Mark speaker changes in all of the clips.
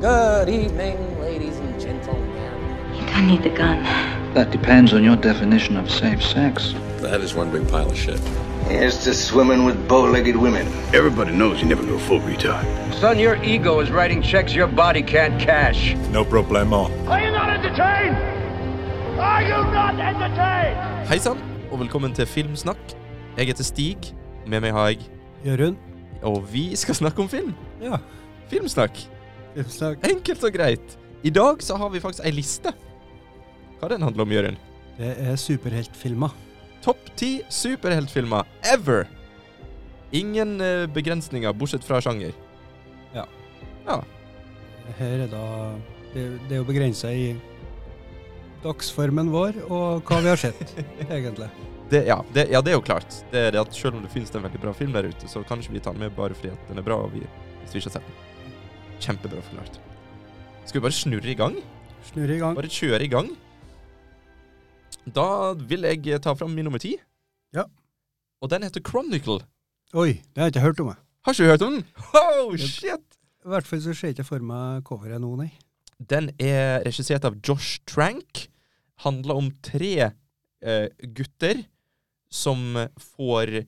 Speaker 1: Good evening, ladies and gentlemen.
Speaker 2: You don't need the gun.
Speaker 3: That depends on your definition of safe sex.
Speaker 4: That is one big pile of shit.
Speaker 5: Here's to swimming with bow-legged women.
Speaker 6: Everybody knows you never go full retard.
Speaker 7: Son, your ego is writing checks your body can't cash.
Speaker 4: No problemo.
Speaker 8: Are you not entertained? Are you not entertained?
Speaker 9: Hei sann, og velkommen til Filmsnakk. Jeg heter Stig. Med meg har jeg
Speaker 10: Jørund?
Speaker 9: Og vi skal snakke om film.
Speaker 10: Ja.
Speaker 9: Filmsnakk.
Speaker 10: Filmsnakk.
Speaker 9: Enkelt og greit. I dag så har vi faktisk ei liste. Hva den handler om, Jørund?
Speaker 10: Det er superheltfilmer.
Speaker 9: Topp ti superheltfilmer ever. Ingen eh, begrensninger, bortsett fra sjanger.
Speaker 10: Ja.
Speaker 9: Ja.
Speaker 10: Her er da Det, det er jo begrensa i dagsformen vår og hva vi har sett, egentlig.
Speaker 9: Det, ja, det, ja, det er jo klart. Det er det at Selv om det finnes en veldig bra film der ute, så kan ikke vi ta den med bare fordi den er bra og vi, hvis vi ikke har sett den. Kjempebra forklart. Skal vi bare snurre i gang?
Speaker 10: Snurre i gang.
Speaker 9: Bare kjøre i gang. Da vil jeg ta fram min nummer ti.
Speaker 10: Ja.
Speaker 9: Og den heter Chronicle.
Speaker 10: Oi, det har jeg ikke hørt om. jeg.
Speaker 9: Har ikke du hørt om den? Oh, shit!
Speaker 10: I hvert fall så ser jeg ikke for meg coveret nå, nei.
Speaker 9: Den er regissert av Josh Trank. Handler om tre eh, gutter som får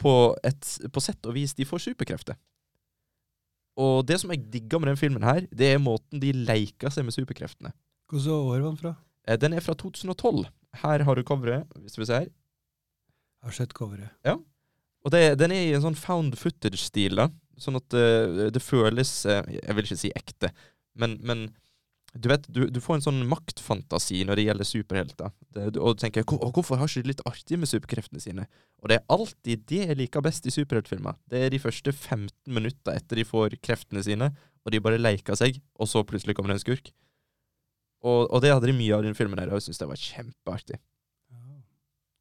Speaker 9: på, et, på sett og vis De får superkrefter. Og det som jeg digger med den filmen her, det er måten de leker seg med superkreftene.
Speaker 10: Hvilket år var den fra?
Speaker 9: Eh, Den er fra 2012. Her har du coveret, hvis vi ser.
Speaker 10: Jeg har sett coveret.
Speaker 9: Og det, den er i en sånn found footage-stil, da. Sånn at det, det føles uh, Jeg vil ikke si ekte, men, men du vet, du, du får en sånn maktfantasi når det gjelder superhelter. Og du tenker «Hvor- hvorfor har ikke de litt artig med superkreftene sine? Og det er alltid det jeg liker best i superheltfilmer. Det er de første 15 minutter etter de får kreftene sine, og de bare leker seg, og så plutselig kommer det en skurk. Og, og det hadde de mye av i den filmen her, og jeg syns det var kjempeartig.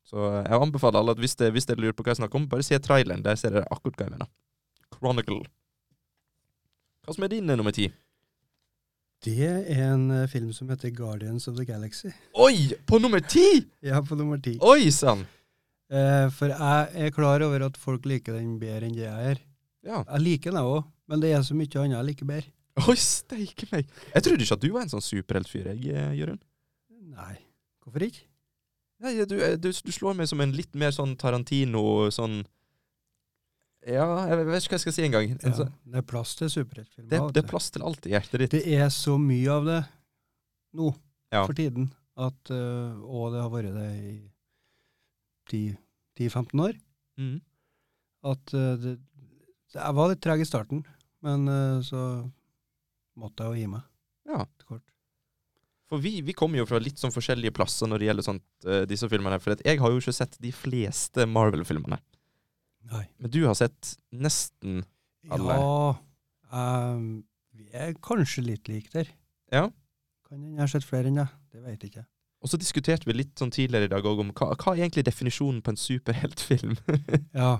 Speaker 9: Så eh, jeg anbefaler alle at hvis, det, hvis dere lurer på hva jeg snakker om, bare se traileren. Der ser dere akkurat hva jeg mener. Chronicle. Hva som er din eh, nummer ti?
Speaker 10: Det er en eh, film som heter Guardians of the Galaxy.
Speaker 9: Oi! På nummer ti!
Speaker 10: Ja, på nummer ti.
Speaker 9: Oi sann!
Speaker 10: Eh, for jeg er klar over at folk liker den bedre enn det jeg er.
Speaker 9: Ja.
Speaker 10: Jeg liker den òg, men det er så mye annet jeg liker bedre.
Speaker 9: Oi, steike meg. Jeg trodde ikke at du var en sånn superheltfyr, jeg, eh, Jørund.
Speaker 10: Nei, hvorfor ikke?
Speaker 9: Nei, du, eh, du, du slår meg som en litt mer sånn Tarantino, sånn Ja, jeg vet ikke hva jeg skal si engang. En
Speaker 10: Ja,
Speaker 9: sånn-
Speaker 10: det er plass til superheltfilmer.
Speaker 9: det, det er plass til alt i hjertet ditt.
Speaker 10: Det er så mye av det nå,
Speaker 9: Ja.
Speaker 10: for tiden, at, øh, og det har vært det i 10-15 år,
Speaker 9: Mm.
Speaker 10: at øh, det, jeg var litt treg i starten, men øh, så måtte jeg jo gi meg.
Speaker 9: Ja.
Speaker 10: Kort.
Speaker 9: For vi, vi kommer jo fra litt sånn forskjellige plasser når det gjelder sånt, eh, disse filmene. For jeg har jo ikke sett de fleste Marvel-filmene.
Speaker 10: Nei.
Speaker 9: Men du har sett nesten Alle.
Speaker 10: Ja, um, vi er kanskje litt like der.
Speaker 9: Ja.
Speaker 10: Kan hende jeg har sett flere enn deg, det vet jeg ikke.
Speaker 9: Og så diskuterte vi litt sånn tidligere i dag òg om hva, hva er egentlig definisjonen på en superheltfilm?
Speaker 10: Ja,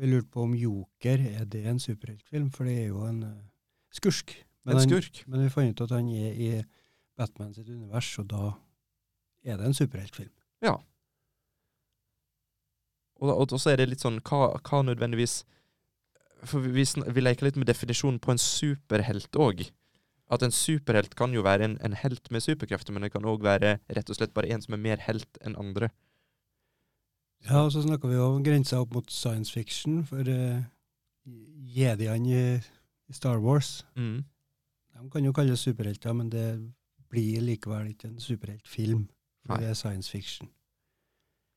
Speaker 10: vi lurte på om Joker, er det en superheltfilm? For det er jo en uh, skursk. Men
Speaker 9: en
Speaker 10: han-
Speaker 9: skurk?
Speaker 10: Men vi fant ut at han er i Batman sitt univers, og da er det en superheltfilm.
Speaker 9: Og, og, og så er det litt sånn hva, hva nødvendigvis For vi, vi, vi leker litt med definisjonen på en superhelt òg. At en superhelt kan jo være en, en helt med superkrefter, men det kan òg være rett og slett bare en som er mer helt enn andre.
Speaker 10: Ja, og så snakker vi om grensa opp mot science fiction, for uh, jediene i, i Star Wars
Speaker 9: Mm.
Speaker 10: De kan jo kalles superhelter, men det blir likevel ikke en superheltfilm. For
Speaker 9: Nei.
Speaker 10: det er science fiction.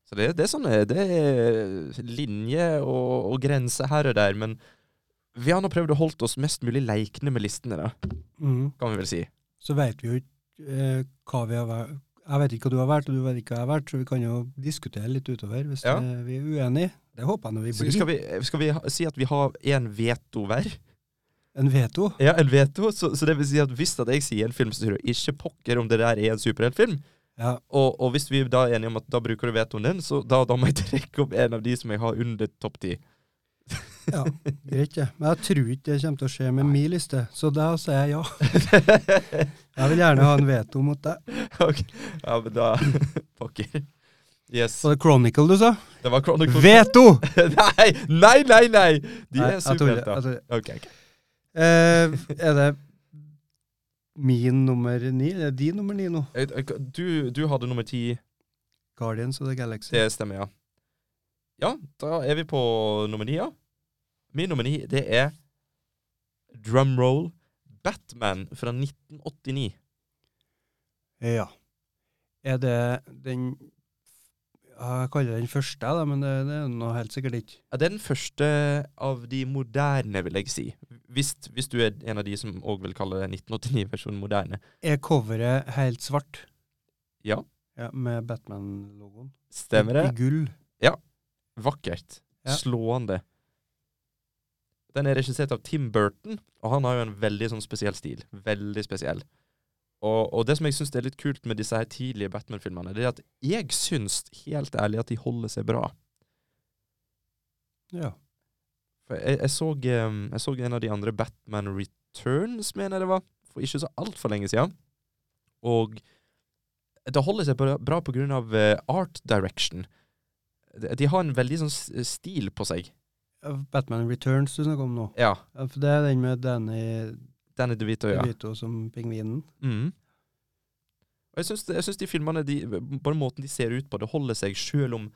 Speaker 9: Så det, det er sånne Det er linje og, og grenser her og der, men vi har nå prøvd å holde oss mest mulig leikende med listene, da,
Speaker 10: Mm.
Speaker 9: kan vi vel si.
Speaker 10: Så vet vi jo ikke eh, hva vi har vært Jeg vet ikke hva du har vært, og du vet ikke hva jeg har vært, så vi kan jo diskutere litt utover hvis
Speaker 9: Ja.
Speaker 10: eh, vi er uenige. Det håper jeg nå vi blir.
Speaker 9: skal vi, skal vi ha, si at vi har én veto hver?
Speaker 10: En veto.
Speaker 9: Ja, en veto. Så, så det vil si at hvis at jeg sier en film, så sier du ikke pokker om det der er en superheltfilm.
Speaker 10: Ja.
Speaker 9: Og, og hvis vi da er enige om at da bruker du vetoen din, så da, da må jeg trekke opp en av de som jeg har under topp ti.
Speaker 10: ja, greit det. Men jeg tror ikke det kommer til å skje med min liste, så da sier jeg ja. Jeg vil gjerne ha en veto mot deg.
Speaker 9: Ok, Ja, men da Pokker. Yes.
Speaker 10: Var det Chronicle du sa?
Speaker 9: Det var Chronicle
Speaker 10: Veto!
Speaker 9: nei, nei, nei! nei! De er superhelter.
Speaker 10: Okay, okay.
Speaker 9: Ok, ok.
Speaker 10: Eh, er det min nummer ni. Det er din nummer ni nå.
Speaker 9: Eh, eh, Du, du hadde nummer ti.
Speaker 10: Guardians of the Galaxy.
Speaker 9: Det stemmer, ja. Ja, da er vi på nummer ni, ja. Min nummer ni, det er drumroll Batman fra 1989.
Speaker 10: Ja. Er det den Jeg kaller den første, da, men det, det er noe helt sikkert ikke.
Speaker 9: Ja, det er den første av de moderne, vil jeg si. Hvis, hvis du er en av de som òg vil kalle 1989-versjonen moderne.
Speaker 10: Er coveret helt svart?
Speaker 9: Ja.
Speaker 10: Ja, Med Batman-logoen?
Speaker 9: Stemmer det?
Speaker 10: I gull? Ja.
Speaker 9: Vakkert.
Speaker 10: Ja.
Speaker 9: Slående. Den er regissert av Tim Burton, og han har jo en veldig sånn spesiell stil. Veldig spesiell. Og, og det som jeg syns er litt kult med disse her tidlige Batman-filmene, det er at jeg syns helt ærlig at de holder seg bra.
Speaker 10: Ja.
Speaker 9: For jeg, jeg, så, jeg så en av de andre Batman Returns, mener jeg det var, for ikke så altfor lenge siden. Og det holder seg bra, bra på grunn av eh, art direction. De, de har en veldig sånn stil på seg.
Speaker 10: Batman Returns du snakker om nå.
Speaker 9: Ja.
Speaker 10: Ja, for det er den med Danny
Speaker 9: Danny DeVito, ja.
Speaker 10: DeVito som pingvinen.
Speaker 9: Mm. Og jeg syns, de filmene, de, bare måten de ser ut på, det holder seg sjøl om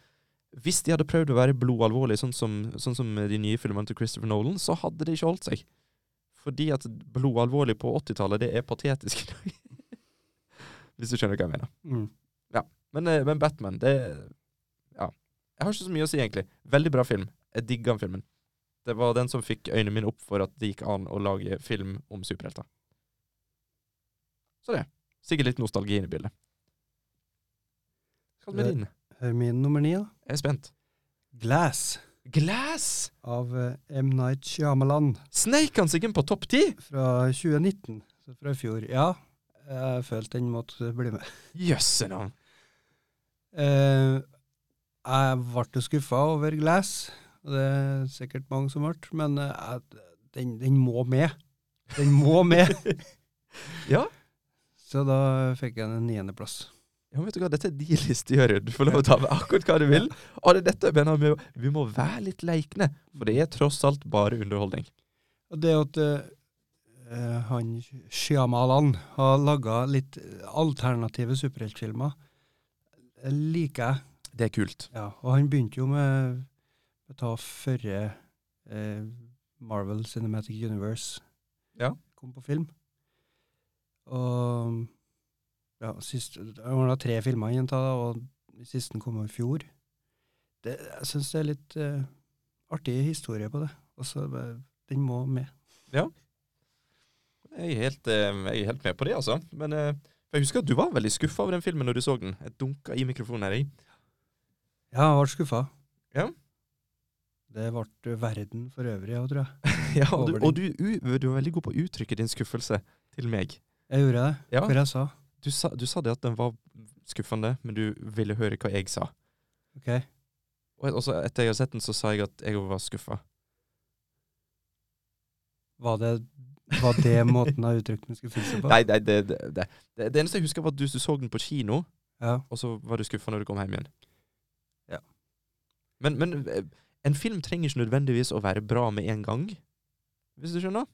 Speaker 9: Hvis de hadde prøvd å være blodalvorlige, sånn som, sånn som de nye filmene til Christopher Nolan, så hadde det ikke holdt seg. Fordi at blodalvorlig på 80-tallet, det er patetisk i dag. Hvis du skjønner hva jeg mener.
Speaker 10: Mm.
Speaker 9: Men, eh, men Batman, det Ja. Jeg har ikke så mye å si, egentlig. Veldig bra film. Jeg digger den filmen. Det var den som fikk øynene mine opp for at det gikk an å lage film om superhelter. Så det. Sikkert litt nostalgi inne i bildet. Hva med din?
Speaker 10: Hør min nummer ni, da.
Speaker 9: Jeg er spent.
Speaker 10: Glass
Speaker 9: Glass!
Speaker 10: av eh, M. Night Shyamalan
Speaker 9: Sneik han seg inn på topp ti?
Speaker 10: fra 2019. Så fra i fjor. Ja, jeg følte den måtte bli med.
Speaker 9: Jøsse navn.
Speaker 10: Uh, jeg ble skuffa over Glass, det er sikkert mange som ble, men uh, den, den må med. Den må med!
Speaker 9: Ja.
Speaker 10: Så da fikk jeg en niendeplass.
Speaker 9: Ja, vet du hva, Dette er din liste, Jørund. Du får lov å ta med akkurat hva du vil. Og det er dette jeg mener vi, Vi må være litt leikne, for det er tross alt bare underholdning.
Speaker 10: Og det at eh, han Shyamalan har laga litt alternative superheltfilmer, liker jeg.
Speaker 9: Det er kult.
Speaker 10: Ja, og han begynte jo med ta førre eh, Marvel Cinematic Universe
Speaker 9: Ja.
Speaker 10: kom på film. Og ja, sist, det var da tre filmer igjen, ta, og siste kom i fjor. Det, jeg syns det er litt eh, artig historie på det. Også, den må med.
Speaker 9: Jeg er helt, eh, jeg er helt med på det, altså. Men eh, jeg husker at du var veldig skuffa over den filmen når du så den. Jeg dunka i mikrofonen her. i.
Speaker 10: Ja, jeg ble skuffa.
Speaker 9: Ja.
Speaker 10: Det ble verden for øvrig òg, tror jeg.
Speaker 9: Ja, og du, og du, du var veldig god på å uttrykke din skuffelse til meg.
Speaker 10: Jeg gjorde det.
Speaker 9: Ja.
Speaker 10: Hva jeg sa.
Speaker 9: Du sa, du sa det at den var skuffende, men du ville høre hva jeg sa.
Speaker 10: Ok.
Speaker 9: Og også etter jeg har sett den, så sa jeg at jeg var skuffa.
Speaker 10: Var det, var det måten jeg uttrykte min skuffelse på?
Speaker 9: Nei, nei det, det, det, det, eneste jeg husker, var at du, du så den på kino,
Speaker 10: Ja.
Speaker 9: og så var du skuffa når du kom hjem igjen.
Speaker 10: Ja.
Speaker 9: Men, men eh, en film trenger ikke nødvendigvis å være bra med en gang, hvis du skjønner?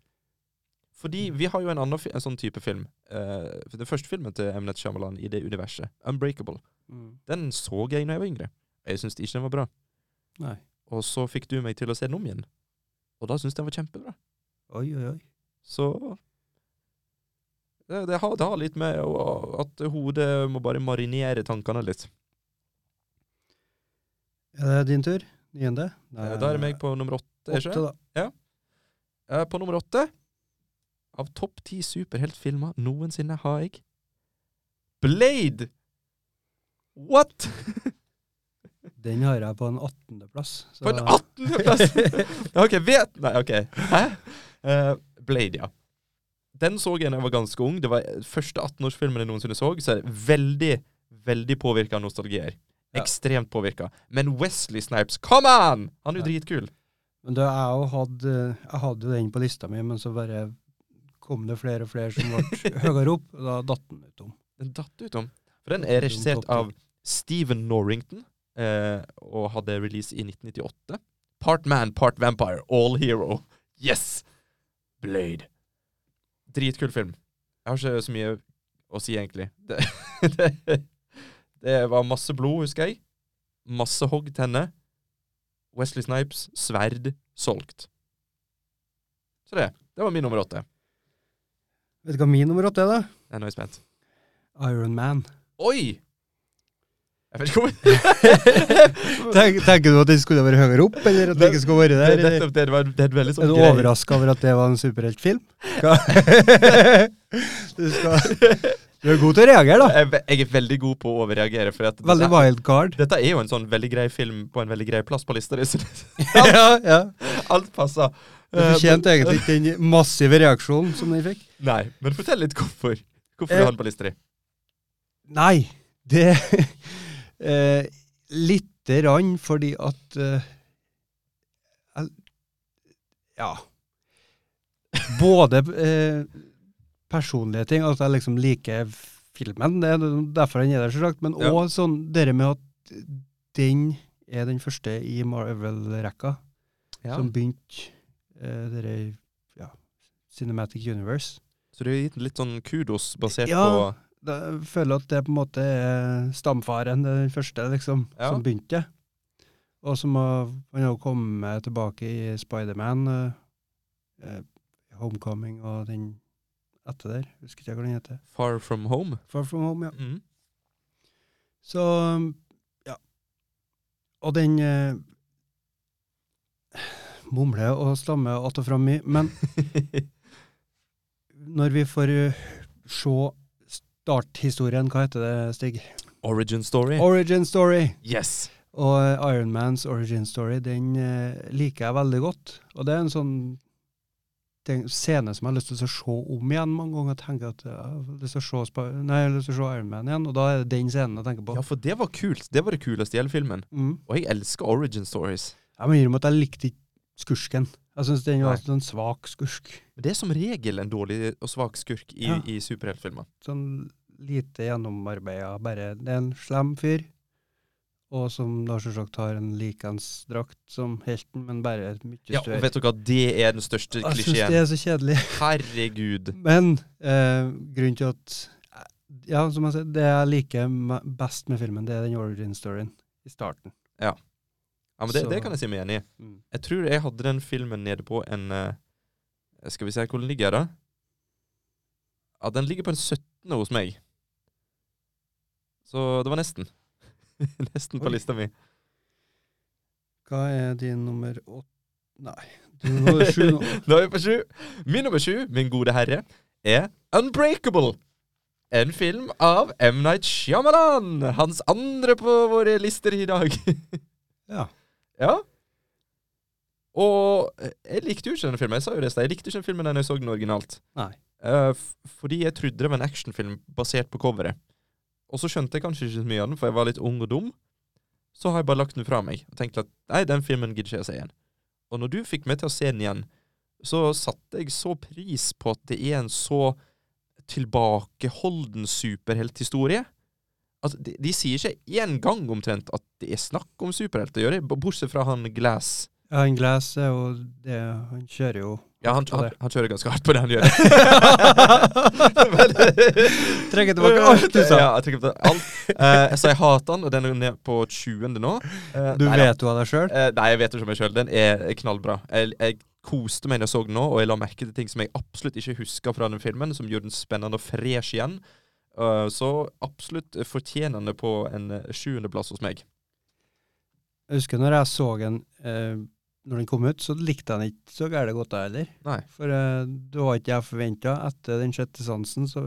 Speaker 9: Fordi vi har jo en annen en sånn type film. Uh, den første filmen til Emnet Shyamalan i det universet, 'Unbreakable',
Speaker 10: Mm.
Speaker 9: den så jeg da jeg var yngre. Jeg syntes ikke den var bra.
Speaker 10: Nei.
Speaker 9: Og så fikk du meg til å se den om igjen. Og da syntes jeg den var kjempebra.
Speaker 10: Oi, oi, oi.
Speaker 9: Så det, det, har, det har litt med at hodet må bare marinere tankene litt.
Speaker 10: Er det din tur? Niende?
Speaker 9: Eh, Da er det meg på nummer åtte. er
Speaker 10: Åtte, da.
Speaker 9: Eh, På nummer åtte av topp ti superheltfilmer noensinne har jeg Blade! What?!
Speaker 10: Den har jeg på en attendeplass. så-
Speaker 9: På en 18.-plass! ok, vet Nei, ok. Hæ? Uh, Blade, ja. Den så jeg da jeg var ganske ung. Det var første 18-årsfilmen jeg noensinne så. Så er det veldig, veldig påvirka av nostalgi her.
Speaker 10: Ja.
Speaker 9: Ekstremt påvirka. Men Wesley Snipes, come on! Han er jo dritkul.
Speaker 10: Men da jeg hadde, jeg hadde jo den på lista mi, men så bare kom det flere og flere som ble høyere opp, og da datt den utom.
Speaker 9: Den datt ut om. For den er regissert av Steven Norrington, eh, og hadde release i 1998. Part man, part vampire, all hero. Yes! Blade. Dritkul film. Jeg har ikke så mye å si, egentlig. Det, det, det var masse blod, husker jeg. Masse hoggtenner. Wesley Snipes, sverd, solgt. Så det. Det var min nummer åtte.
Speaker 10: Vet du hva min nummer åtte er, da?
Speaker 9: Jeg er nå spent.
Speaker 10: Iron Man.
Speaker 9: Oi! Jeg vet ikke om
Speaker 10: Tenk, tenker du at den skulle vært høyere opp, eller at den ikke skulle vært der?
Speaker 9: Det, det, det, var, det er sånn
Speaker 10: Er du overraska over at det var en superheltfilm? Du, skal, du er god til å reagere, da.
Speaker 9: Jeg, jeg er veldig god på å overreagere. At
Speaker 10: Veldig
Speaker 9: dette,
Speaker 10: wild card.
Speaker 9: dette er jo en sånn veldig grei film på en veldig grei plass på lista di.
Speaker 10: ja, ja.
Speaker 9: Alt passer.
Speaker 10: Du fortjente egentlig ikke den massive reaksjonen som den fikk.
Speaker 9: Nei, men fortell litt hvorfor. Hvorfor
Speaker 10: Eh,
Speaker 9: du har den på lista di.
Speaker 10: Nei, det eh, Lite grann fordi at eh, Ja. Både eh, personlige ting, at jeg liksom liker filmen, det er derfor den er der, selvsagt, men
Speaker 9: Ja.
Speaker 10: sånn det med at den er den første i Marvel-rekka
Speaker 9: Ja.
Speaker 10: som begynte eh, dere, ja, Cinematic Universe.
Speaker 9: Så du har gitt litt sånn kudos basert
Speaker 10: Ja.
Speaker 9: på
Speaker 10: Ja, jeg føler at det på en måte er stamfaren, den første, liksom,
Speaker 9: Ja.
Speaker 10: som begynte. Og som har, han har kommet tilbake i Spiderman, uh, uh, Homecoming og den etter der. Husker ikke hva den heter.
Speaker 9: Far From Home.
Speaker 10: Far From Home, ja.
Speaker 9: Mm.
Speaker 10: Så ja. Og den eh, mumler og stammer att og fram i. men når vi får uh, se starthistorien, hva heter det, Stig?
Speaker 9: Origin Story.
Speaker 10: Origin Story.
Speaker 9: yes!
Speaker 10: Og Ironmans Iron Mans origin story, den eh, liker jeg veldig godt. Og det er en sånn scene som jeg har lyst til å se om igjen mange ganger. Tenker at jeg har lyst til å se, nei, jeg har lyst til å se Iron Man igjen, og da er det den scenen jeg tenker på.
Speaker 9: Ja, for det var kult. Det var det kuleste i hele filmen.
Speaker 10: Mm.
Speaker 9: Og jeg elsker origin stories.
Speaker 10: Jeg må innrømme at jeg likte ikke skursken. Jeg syns den var sånn svak skurk.
Speaker 9: Det er som regel en dårlig og svak skurk i,
Speaker 10: Ja.
Speaker 9: i superheltfilmer.
Speaker 10: Sånn lite gjennomarbeida, bare Det er en slem fyr. Og som da selvsagt har en likens drakt som helten, men bare mye
Speaker 9: Ja, og
Speaker 10: større.
Speaker 9: vet dere hva, det er den største klisjeen.
Speaker 10: jeg syns det er så kjedelig.
Speaker 9: Herregud.
Speaker 10: Men eh, grunnen til at Ja, som jeg sier, det jeg liker best med filmen, det er den origin-storyen i starten.
Speaker 9: Ja, men det, det kan jeg si meg enig i.
Speaker 10: Mm.
Speaker 9: Jeg tror jeg hadde den filmen nede på en eh, Skal vi se hvor den ligger, da? Ja, den ligger på en 17. hos meg. Så det var nesten. nesten på
Speaker 10: Oi.
Speaker 9: lista mi.
Speaker 10: Hva er din nummer åtte Nei, du var sju nå.
Speaker 9: Da er vi på sju. Min nummer sju, min gode herre, er Unbreakable. En film av M. Night Shyamalan. Hans andre på våre lister i dag.
Speaker 10: Ja.
Speaker 9: ja. Og eh, jeg likte jo ikke denne filmen. Jeg sa jo det. Jeg likte ikke den filmen da jeg så den originalt.
Speaker 10: Nei.
Speaker 9: Uh, fordi jeg trodde det var en actionfilm basert på coveret. Og så skjønte jeg kanskje ikke så mye av den, for jeg var litt ung og dum. Så har jeg bare lagt den fra meg og tenkt at nei, den filmen gidder ikke jeg se igjen. Og når du fikk meg til å se den igjen, så satte jeg så pris på at det er en så tilbakeholden superhelthistorie. At de, de sier ikke én gang omtrent at det er snakk om superhelter, gjør de? Bortsett fra han Glass.
Speaker 10: Ja, han Glass er jo det Han kjører jo
Speaker 9: Ja, han, han, han kjører ganske hardt på det han gjør.
Speaker 10: Trekker tilbake alt du sa.
Speaker 9: Ja, jeg trekker tilbake alt. Jeg så jeg hater den, og den er ned på 20. nå. Uh,
Speaker 10: Du
Speaker 9: nei
Speaker 10: vet jo av deg sjøl.
Speaker 9: Uh, nei, jeg vet ikke om jeg sjøl. Den er knallbra. Jeg, jeg koste meg når jeg så den nå, og jeg la merke til ting som jeg absolutt ikke huska fra den filmen, som gjorde den spennende og fresh igjen. Uh, så absolutt fortjenende på en sjuendeplass hos meg.
Speaker 10: Jeg husker når jeg så den når den kom ut, så likte jeg den ikke så gærent godt jeg heller.
Speaker 9: Nei.
Speaker 10: For eh, det var ikke jeg forventa. Etter den sjette sansen, så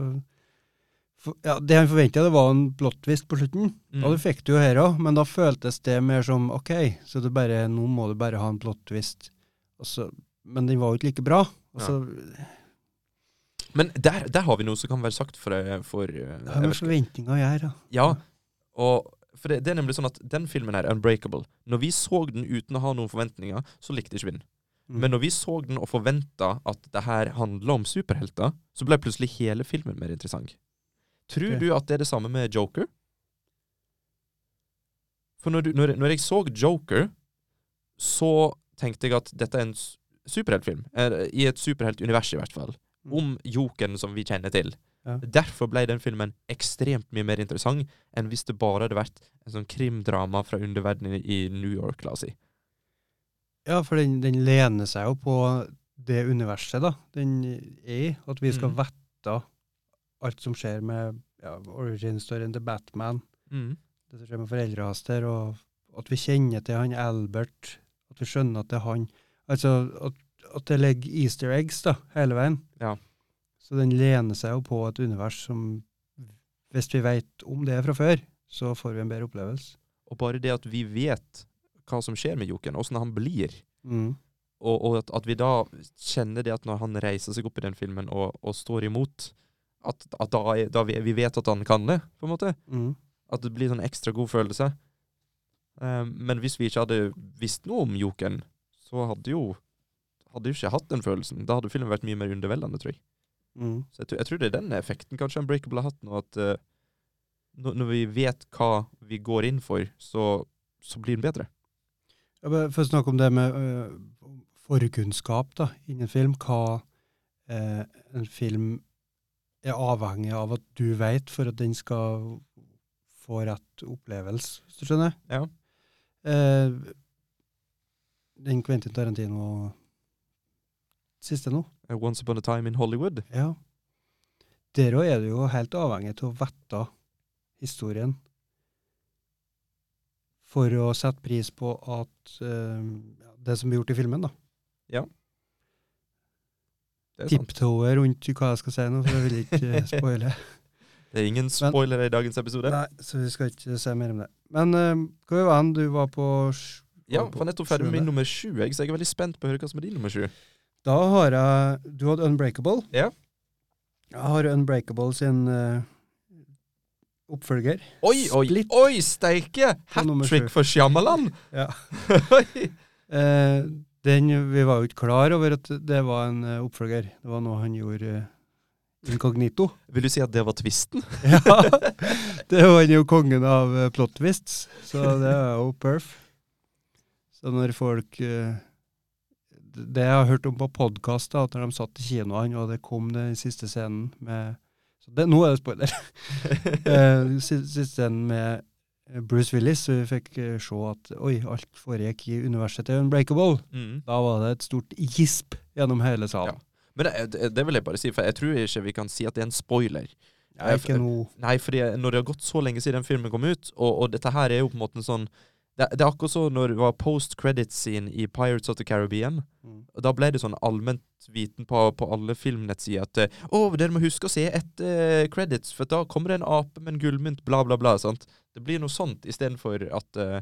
Speaker 10: for, Ja, det han forventa, det var en plot-twist på slutten.
Speaker 9: Mm.
Speaker 10: Og det fikk du jo her òg, men da føltes det mer som OK, så det bare, nå må du bare ha en plot-twist. Og så- Men den var jo ikke like bra. Og så
Speaker 9: Men der, der har vi noe som kan være sagt for, eh, for eh,
Speaker 10: Det har
Speaker 9: jeg
Speaker 10: med forventninger å gjøre.
Speaker 9: Ja, og for det, det er nemlig sånn at den filmen her, Unbreakable, når vi så den uten å ha noen forventninger, så likte ikke vi den.
Speaker 10: Mm.
Speaker 9: Men når vi så den og forventa at det her handla om superhelter, så ble plutselig hele filmen mer interessant. Tror
Speaker 10: okay.
Speaker 9: du at det er det samme med Joker? For når, du, når, når jeg så Joker, så tenkte jeg at dette er en superheltfilm. I et superheltunivers, i hvert fall.
Speaker 10: Mm.
Speaker 9: om Jokeren som vi kjenner til.
Speaker 10: Ja.
Speaker 9: Derfor ble den filmen ekstremt mye mer interessant enn hvis det bare hadde vært en sånn krimdrama fra underverdenen i New York, la oss si.
Speaker 10: Ja, for den, den lener seg jo på det universet da, den er i. At vi skal
Speaker 9: mm.
Speaker 10: vette alt som skjer med ja, origin-storyen til Batman,
Speaker 9: Mm.
Speaker 10: det som skjer med foreldrene hans der, og at vi kjenner til han Albert, at vi skjønner at det er han. Altså at, at det ligger easter eggs da, hele veien.
Speaker 9: Ja.
Speaker 10: Så den lener seg jo på et univers som, hvis vi vet om det fra før, så får vi en bedre opplevelse.
Speaker 9: Og bare det at vi vet hva som skjer med Joken, åssen han blir,
Speaker 10: Mm.
Speaker 9: og, og at, at vi da kjenner det at når han reiser seg opp i den filmen og, og står imot, at, at da, er, da vi, vi vet at han kan det, på en måte.
Speaker 10: Mm.
Speaker 9: At det blir sånn ekstra god følelse. Um, men hvis vi ikke hadde visst noe om Joken, så hadde jo hadde jo ikke hatt den følelsen. Da hadde filmen vært mye mer underveldende, tror jeg.
Speaker 10: Mm.
Speaker 9: Så jeg, tror- jeg tror det er den effekten kanskje Unbreakable har hatt nå, at uh, når, vi vet hva vi går inn for, så, så blir den bedre.
Speaker 10: For å snakke om det med uh, forkunnskap da, innen film, hva uh, en film er avhengig av at du vet for at den skal få rett opplevelse, hvis du skjønner?
Speaker 9: Ja.
Speaker 10: Uh, den Quentin Tarantino siste nå,
Speaker 9: Eh, Once upon a time in Hollywood.
Speaker 10: ja. Der òg er du jo helt avhengig av å vite historien for å sette pris på at uh, det som blir gjort i filmen, da.
Speaker 9: Ja.
Speaker 10: Tiptoe rundt hva jeg skal si nå, for jeg vil ikke eh, spoile.
Speaker 9: Det er ingen spoilere i dagens episode.
Speaker 10: Nei, så vi skal ikke se mer om det. Men uh, hva var det du var på Var Ja,
Speaker 9: for nettopp ferdig med min nummer sju, så jeg er veldig spent på å høre hva som er din nummer sju.
Speaker 10: Da har jeg Du hadde Unbreakable.
Speaker 9: Ja.
Speaker 10: Jeg har Unbreakable sin uh, oppfølger.
Speaker 9: Oi, oi,
Speaker 10: Split.
Speaker 9: oi, steike! Hat
Speaker 10: trick
Speaker 9: for Shyamalan!
Speaker 10: Ja. Eh, den, vi var jo ikke klar over at det var en uh, oppfølger. Det var noe han gjorde uh, inkognito.
Speaker 9: Vil du si at det var twisten?
Speaker 10: Ja, det var han jo kongen av uh, plot twists, så det er jo perf. Så når folk eh, Det jeg har hørt om på podkast, at når de satt i kinoene, og det kom den siste scenen med så det, Nå er det spoiler. Eh, siste scenen med Bruce Willis, så vi fikk eh, se at oi, alt foregikk i universet til Unbreakable.
Speaker 9: Mm.
Speaker 10: Da var det et stort gisp gjennom hele salen.
Speaker 9: Men det, det, det vil jeg bare si, for jeg tror ikke vi kan si at det er en spoiler.
Speaker 10: Nei, ikke noe
Speaker 9: Nei, fordi når det har gått så lenge siden den filmen kom ut, og, og dette her er jo på en måte en sånn det, det er akkurat sånn når det var post credits scene i Pirates of the Caribbean.
Speaker 10: Mm.
Speaker 9: Og Da ble det sånn allment viten på, på alle filmnettsider at å, dere må huske å se etter credits, for da kommer det en ape med en gullmynt, bla, bla, bla. sant? Det blir noe sånt istedenfor at uh,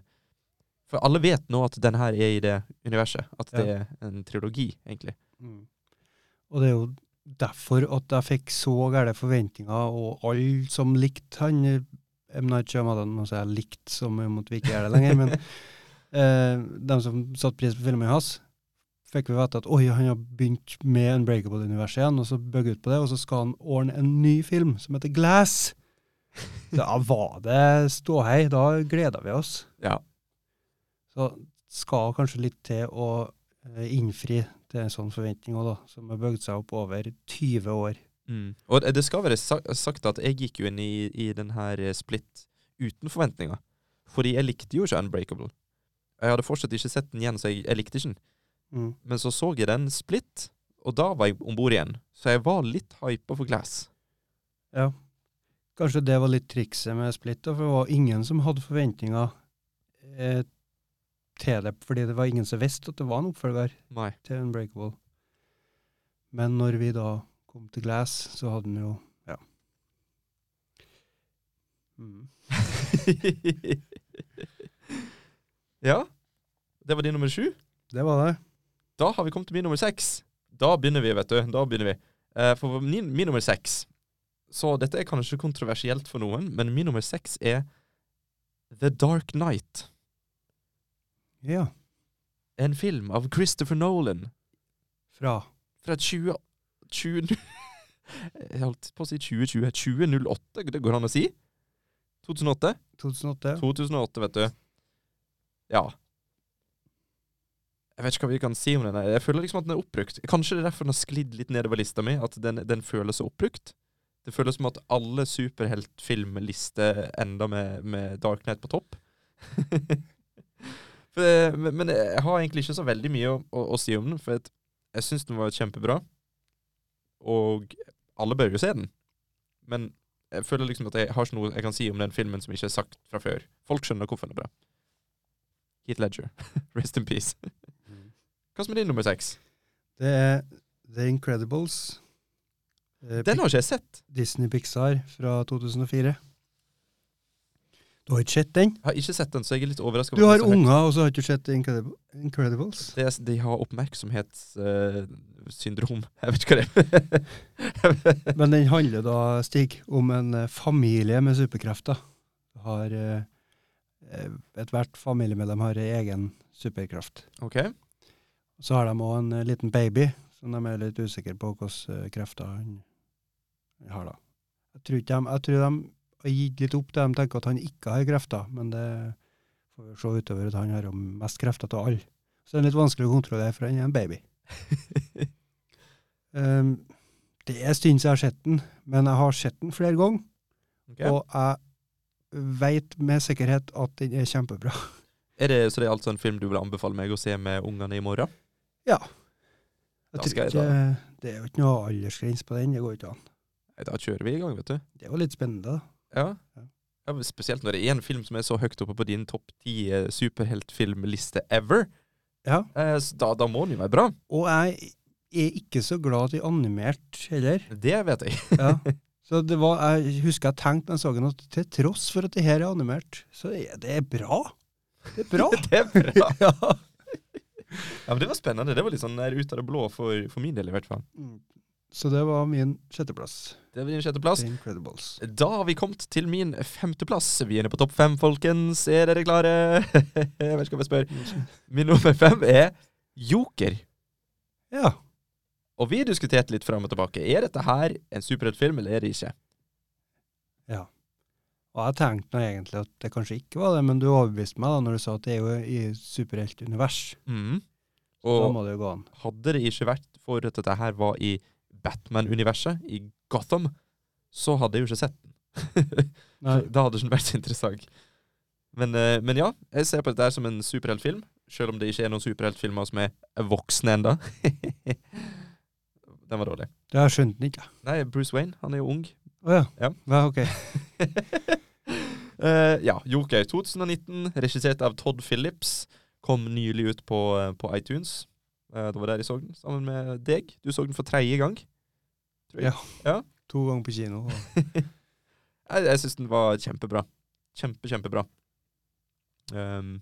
Speaker 9: For alle vet nå at den her er i det universet. At det er en trilogi, egentlig.
Speaker 10: Mm. Og det er jo derfor at jeg fikk så gærne forventninger, og alle som likte han M. Night Shyamalan, må si jeg likt som om vi ikke er det lenger, men eh, de som satte pris på filmen hans, fikk vi vite at oi, han har begynt med Unbreakable-universet igjen, og så bygge ut på det, og så skal han ordne en ny film som heter Glass. Da var det ståhei, da gleda vi oss.
Speaker 9: Ja.
Speaker 10: Så skal kanskje litt til å eh, innfri til en sånn forventning òg, da, som har bygd seg opp over 20 år.
Speaker 9: Mm. Og det- skal være sagt at jeg gikk jo inn i, i den her eh, Split uten forventninger. Fordi jeg likte jo ikke Unbreakable. Jeg hadde fortsatt ikke sett den igjen, så jeg, jeg likte ikke den.
Speaker 10: Mm.
Speaker 9: Men så så jeg den Split, og da var jeg om bord igjen. Så jeg var litt hypa for Glass.
Speaker 10: Ja. Kanskje det var litt trikset med Split, da, for det var ingen som hadde forventninger eh, til det, fordi det var ingen som visste at det var en oppfølger
Speaker 9: Nei.
Speaker 10: til Unbreakable. Men når vi da kom til Glass, så hadde vi jo Ja. Mm.
Speaker 9: ja. Det var din nummer sju.
Speaker 10: Det var det.
Speaker 9: Da har vi kommet til min nummer seks. Da begynner vi, vet du. Da begynner vi. Eh, for min, min nummer seks Så dette er kanskje kontroversielt for noen, men min nummer seks er The Dark Knight.
Speaker 10: Ja.
Speaker 9: En film av Christopher Nolan
Speaker 10: Fra
Speaker 9: fra 20... 20 Jeg holdt på å si 2020. 2008, det går an å si? 2008?
Speaker 10: 2008.
Speaker 9: 2008, vet du. Ja. Jeg vet ikke hva vi kan si om den. Jeg føler liksom at den er oppbrukt. Kanskje det er derfor den har sklidd litt nedover lista mi, at den, den føles så oppbrukt. Det føles som at alle superheltfilmlister ender med, med Dark Knight på topp. for, men, men jeg har egentlig ikke så veldig mye å, å, å si om den, for jeg syns den var kjempebra. Og alle bør jo se den. Men jeg føler liksom at jeg har ikke noe jeg kan si om den filmen som ikke er sagt fra før. Folk skjønner hvorfor den er bra. Heat Ledger. Rest in peace. Hva som er din nummer seks?
Speaker 10: Det er The Incredibles. Eh,
Speaker 9: Den har ikke jeg sett.
Speaker 10: Disney Pixar fra 2004. Du har ikke sett den?
Speaker 9: Jeg har ikke sett den, så jeg er litt overraska.
Speaker 10: Du har unger, og så har du ikke sett Incredibles?
Speaker 9: Det de har oppmerksomhetssyndrom. jeg vet ikke hva det er.
Speaker 10: Men den handler da, Stig, om en eh, familie med superkrefter. Har uh, eh, Ethvert familiemedlem har egen superkraft.
Speaker 9: ok.
Speaker 10: Så har de òg en eh, liten baby, som de er litt usikre på hvilke eh, krefter han har. da. Jeg tror, de, jeg tror de har gitt litt opp det. De tenker at han ikke har krefter, men det får vi se utover at han har mest krefter av alle. Så det er litt vanskelig å kontrollere, for han er en baby. Um, det er en stund siden jeg har sett den, men jeg har sett den flere ganger,
Speaker 9: Okay.
Speaker 10: og jeg veit med sikkerhet at den er kjempebra.
Speaker 9: Er det, så det er altså en film du vil anbefale meg å se med ungene i morgen?
Speaker 10: Ja. Jeg tror ikke, det er jo ikke noe aldersgrense på den, det går ikke an.
Speaker 9: Nei, Da kjører vi i gang, vet du.
Speaker 10: Det var litt spennende, da.
Speaker 9: Ja.
Speaker 10: Ja.
Speaker 9: Spesielt når det er en film som er så høyt oppe på din topp ti eh, superheltfilmliste ever.
Speaker 10: Ja.
Speaker 9: Eh, da, da må den jo være bra.
Speaker 10: Og jeg er ikke så glad i animert heller.
Speaker 9: Det vet jeg.
Speaker 10: Ja. Så det var, jeg husker jeg tenkte når jeg så den, at til tross for at det her er animert, så er det bra. Det er bra.
Speaker 9: det er bra.
Speaker 10: ja.
Speaker 9: Ja, men Det var spennende. Det var litt sånn der ut av det blå for, for min del, i hvert fall.
Speaker 10: Mm. Så det var min sjetteplass.
Speaker 9: Det var din sjetteplass.
Speaker 10: The Incredibles.
Speaker 9: Da har vi kommet til min femteplass. Vi er inne på topp fem, folkens. Er dere klare? jeg vet ikke spørre? Min nummer fem er Joker.
Speaker 10: Ja.
Speaker 9: Og vi diskuterte litt fram og tilbake. Er dette her en superheltfilm, eller er det ikke?
Speaker 10: ja. Og jeg tenkte nå egentlig at det kanskje ikke var det, men du overbeviste meg da når du sa at det er jo i superheltunivers.
Speaker 9: Mm.
Speaker 10: Da må det jo gå an.
Speaker 9: hadde det ikke vært for at dette her var i Batman-universet, i Gotham, så hadde jeg jo ikke sett den. Da hadde den vært så interessant. Men, eh, men ja, jeg ser på dette som en superheltfilm, selv om det ikke er noen superheltfilmer som er voksne enda. den var dårlig.
Speaker 10: Det har jeg skjønt den ikke.
Speaker 9: Nei, Bruce Wayne, han er jo ung.
Speaker 10: Å ja.
Speaker 9: Ja.
Speaker 10: ja. Ok.
Speaker 9: uh, ja, Joker 2019, regissert av Todd Phillips, kom nylig ut på, eh, på iTunes. Eh, det var jeg så den, sammen med deg. Du så den for tredje gang.
Speaker 10: Ja.
Speaker 9: ja.
Speaker 10: To ganger på kino.
Speaker 9: Jeg, jeg syns den var kjempebra. Kjempe, kjempebra. Um,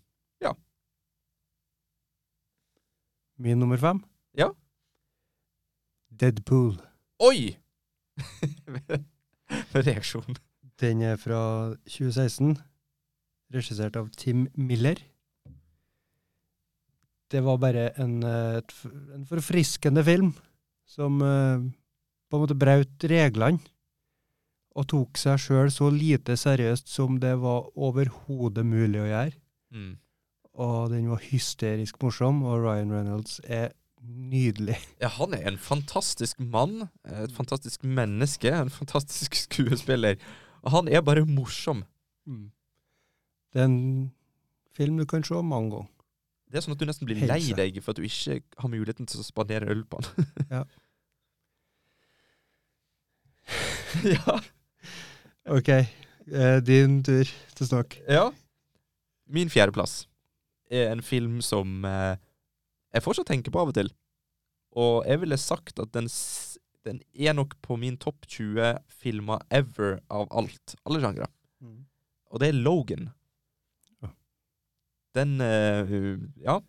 Speaker 10: min nummer fem?
Speaker 9: Ja.
Speaker 10: Deadpool.
Speaker 9: oi! Reaksjon.
Speaker 10: Den er fra 2016, regissert av Tim Miller. Det var bare en, eh, et, en forfriskende film som eh, på en måte brøt reglene og tok seg sjøl så lite seriøst som det var overhodet mulig å gjøre.
Speaker 9: Mm.
Speaker 10: Og den var hysterisk morsom, og Ryan Reynolds er nydelig.
Speaker 9: Ja, han er en fantastisk mann. Et fantastisk menneske. En fantastisk skuespiller. Og han er bare morsom.
Speaker 10: Det er en film du kan se mange ganger.
Speaker 9: Det er sånn at du nesten blir lei deg for at du ikke har muligheten til å spandere øl på han.
Speaker 10: Ja.
Speaker 9: ja.
Speaker 10: Ok, eh, din tur til snakk.
Speaker 9: Ja. Min fjerdeplass er en film som eh, jeg fortsatt tenker på av og til. Og jeg ville sagt at den, den er nok på min topp 20 filmer ever av alt. Alle sjangre. Og det er Logan. Den eh, Ja.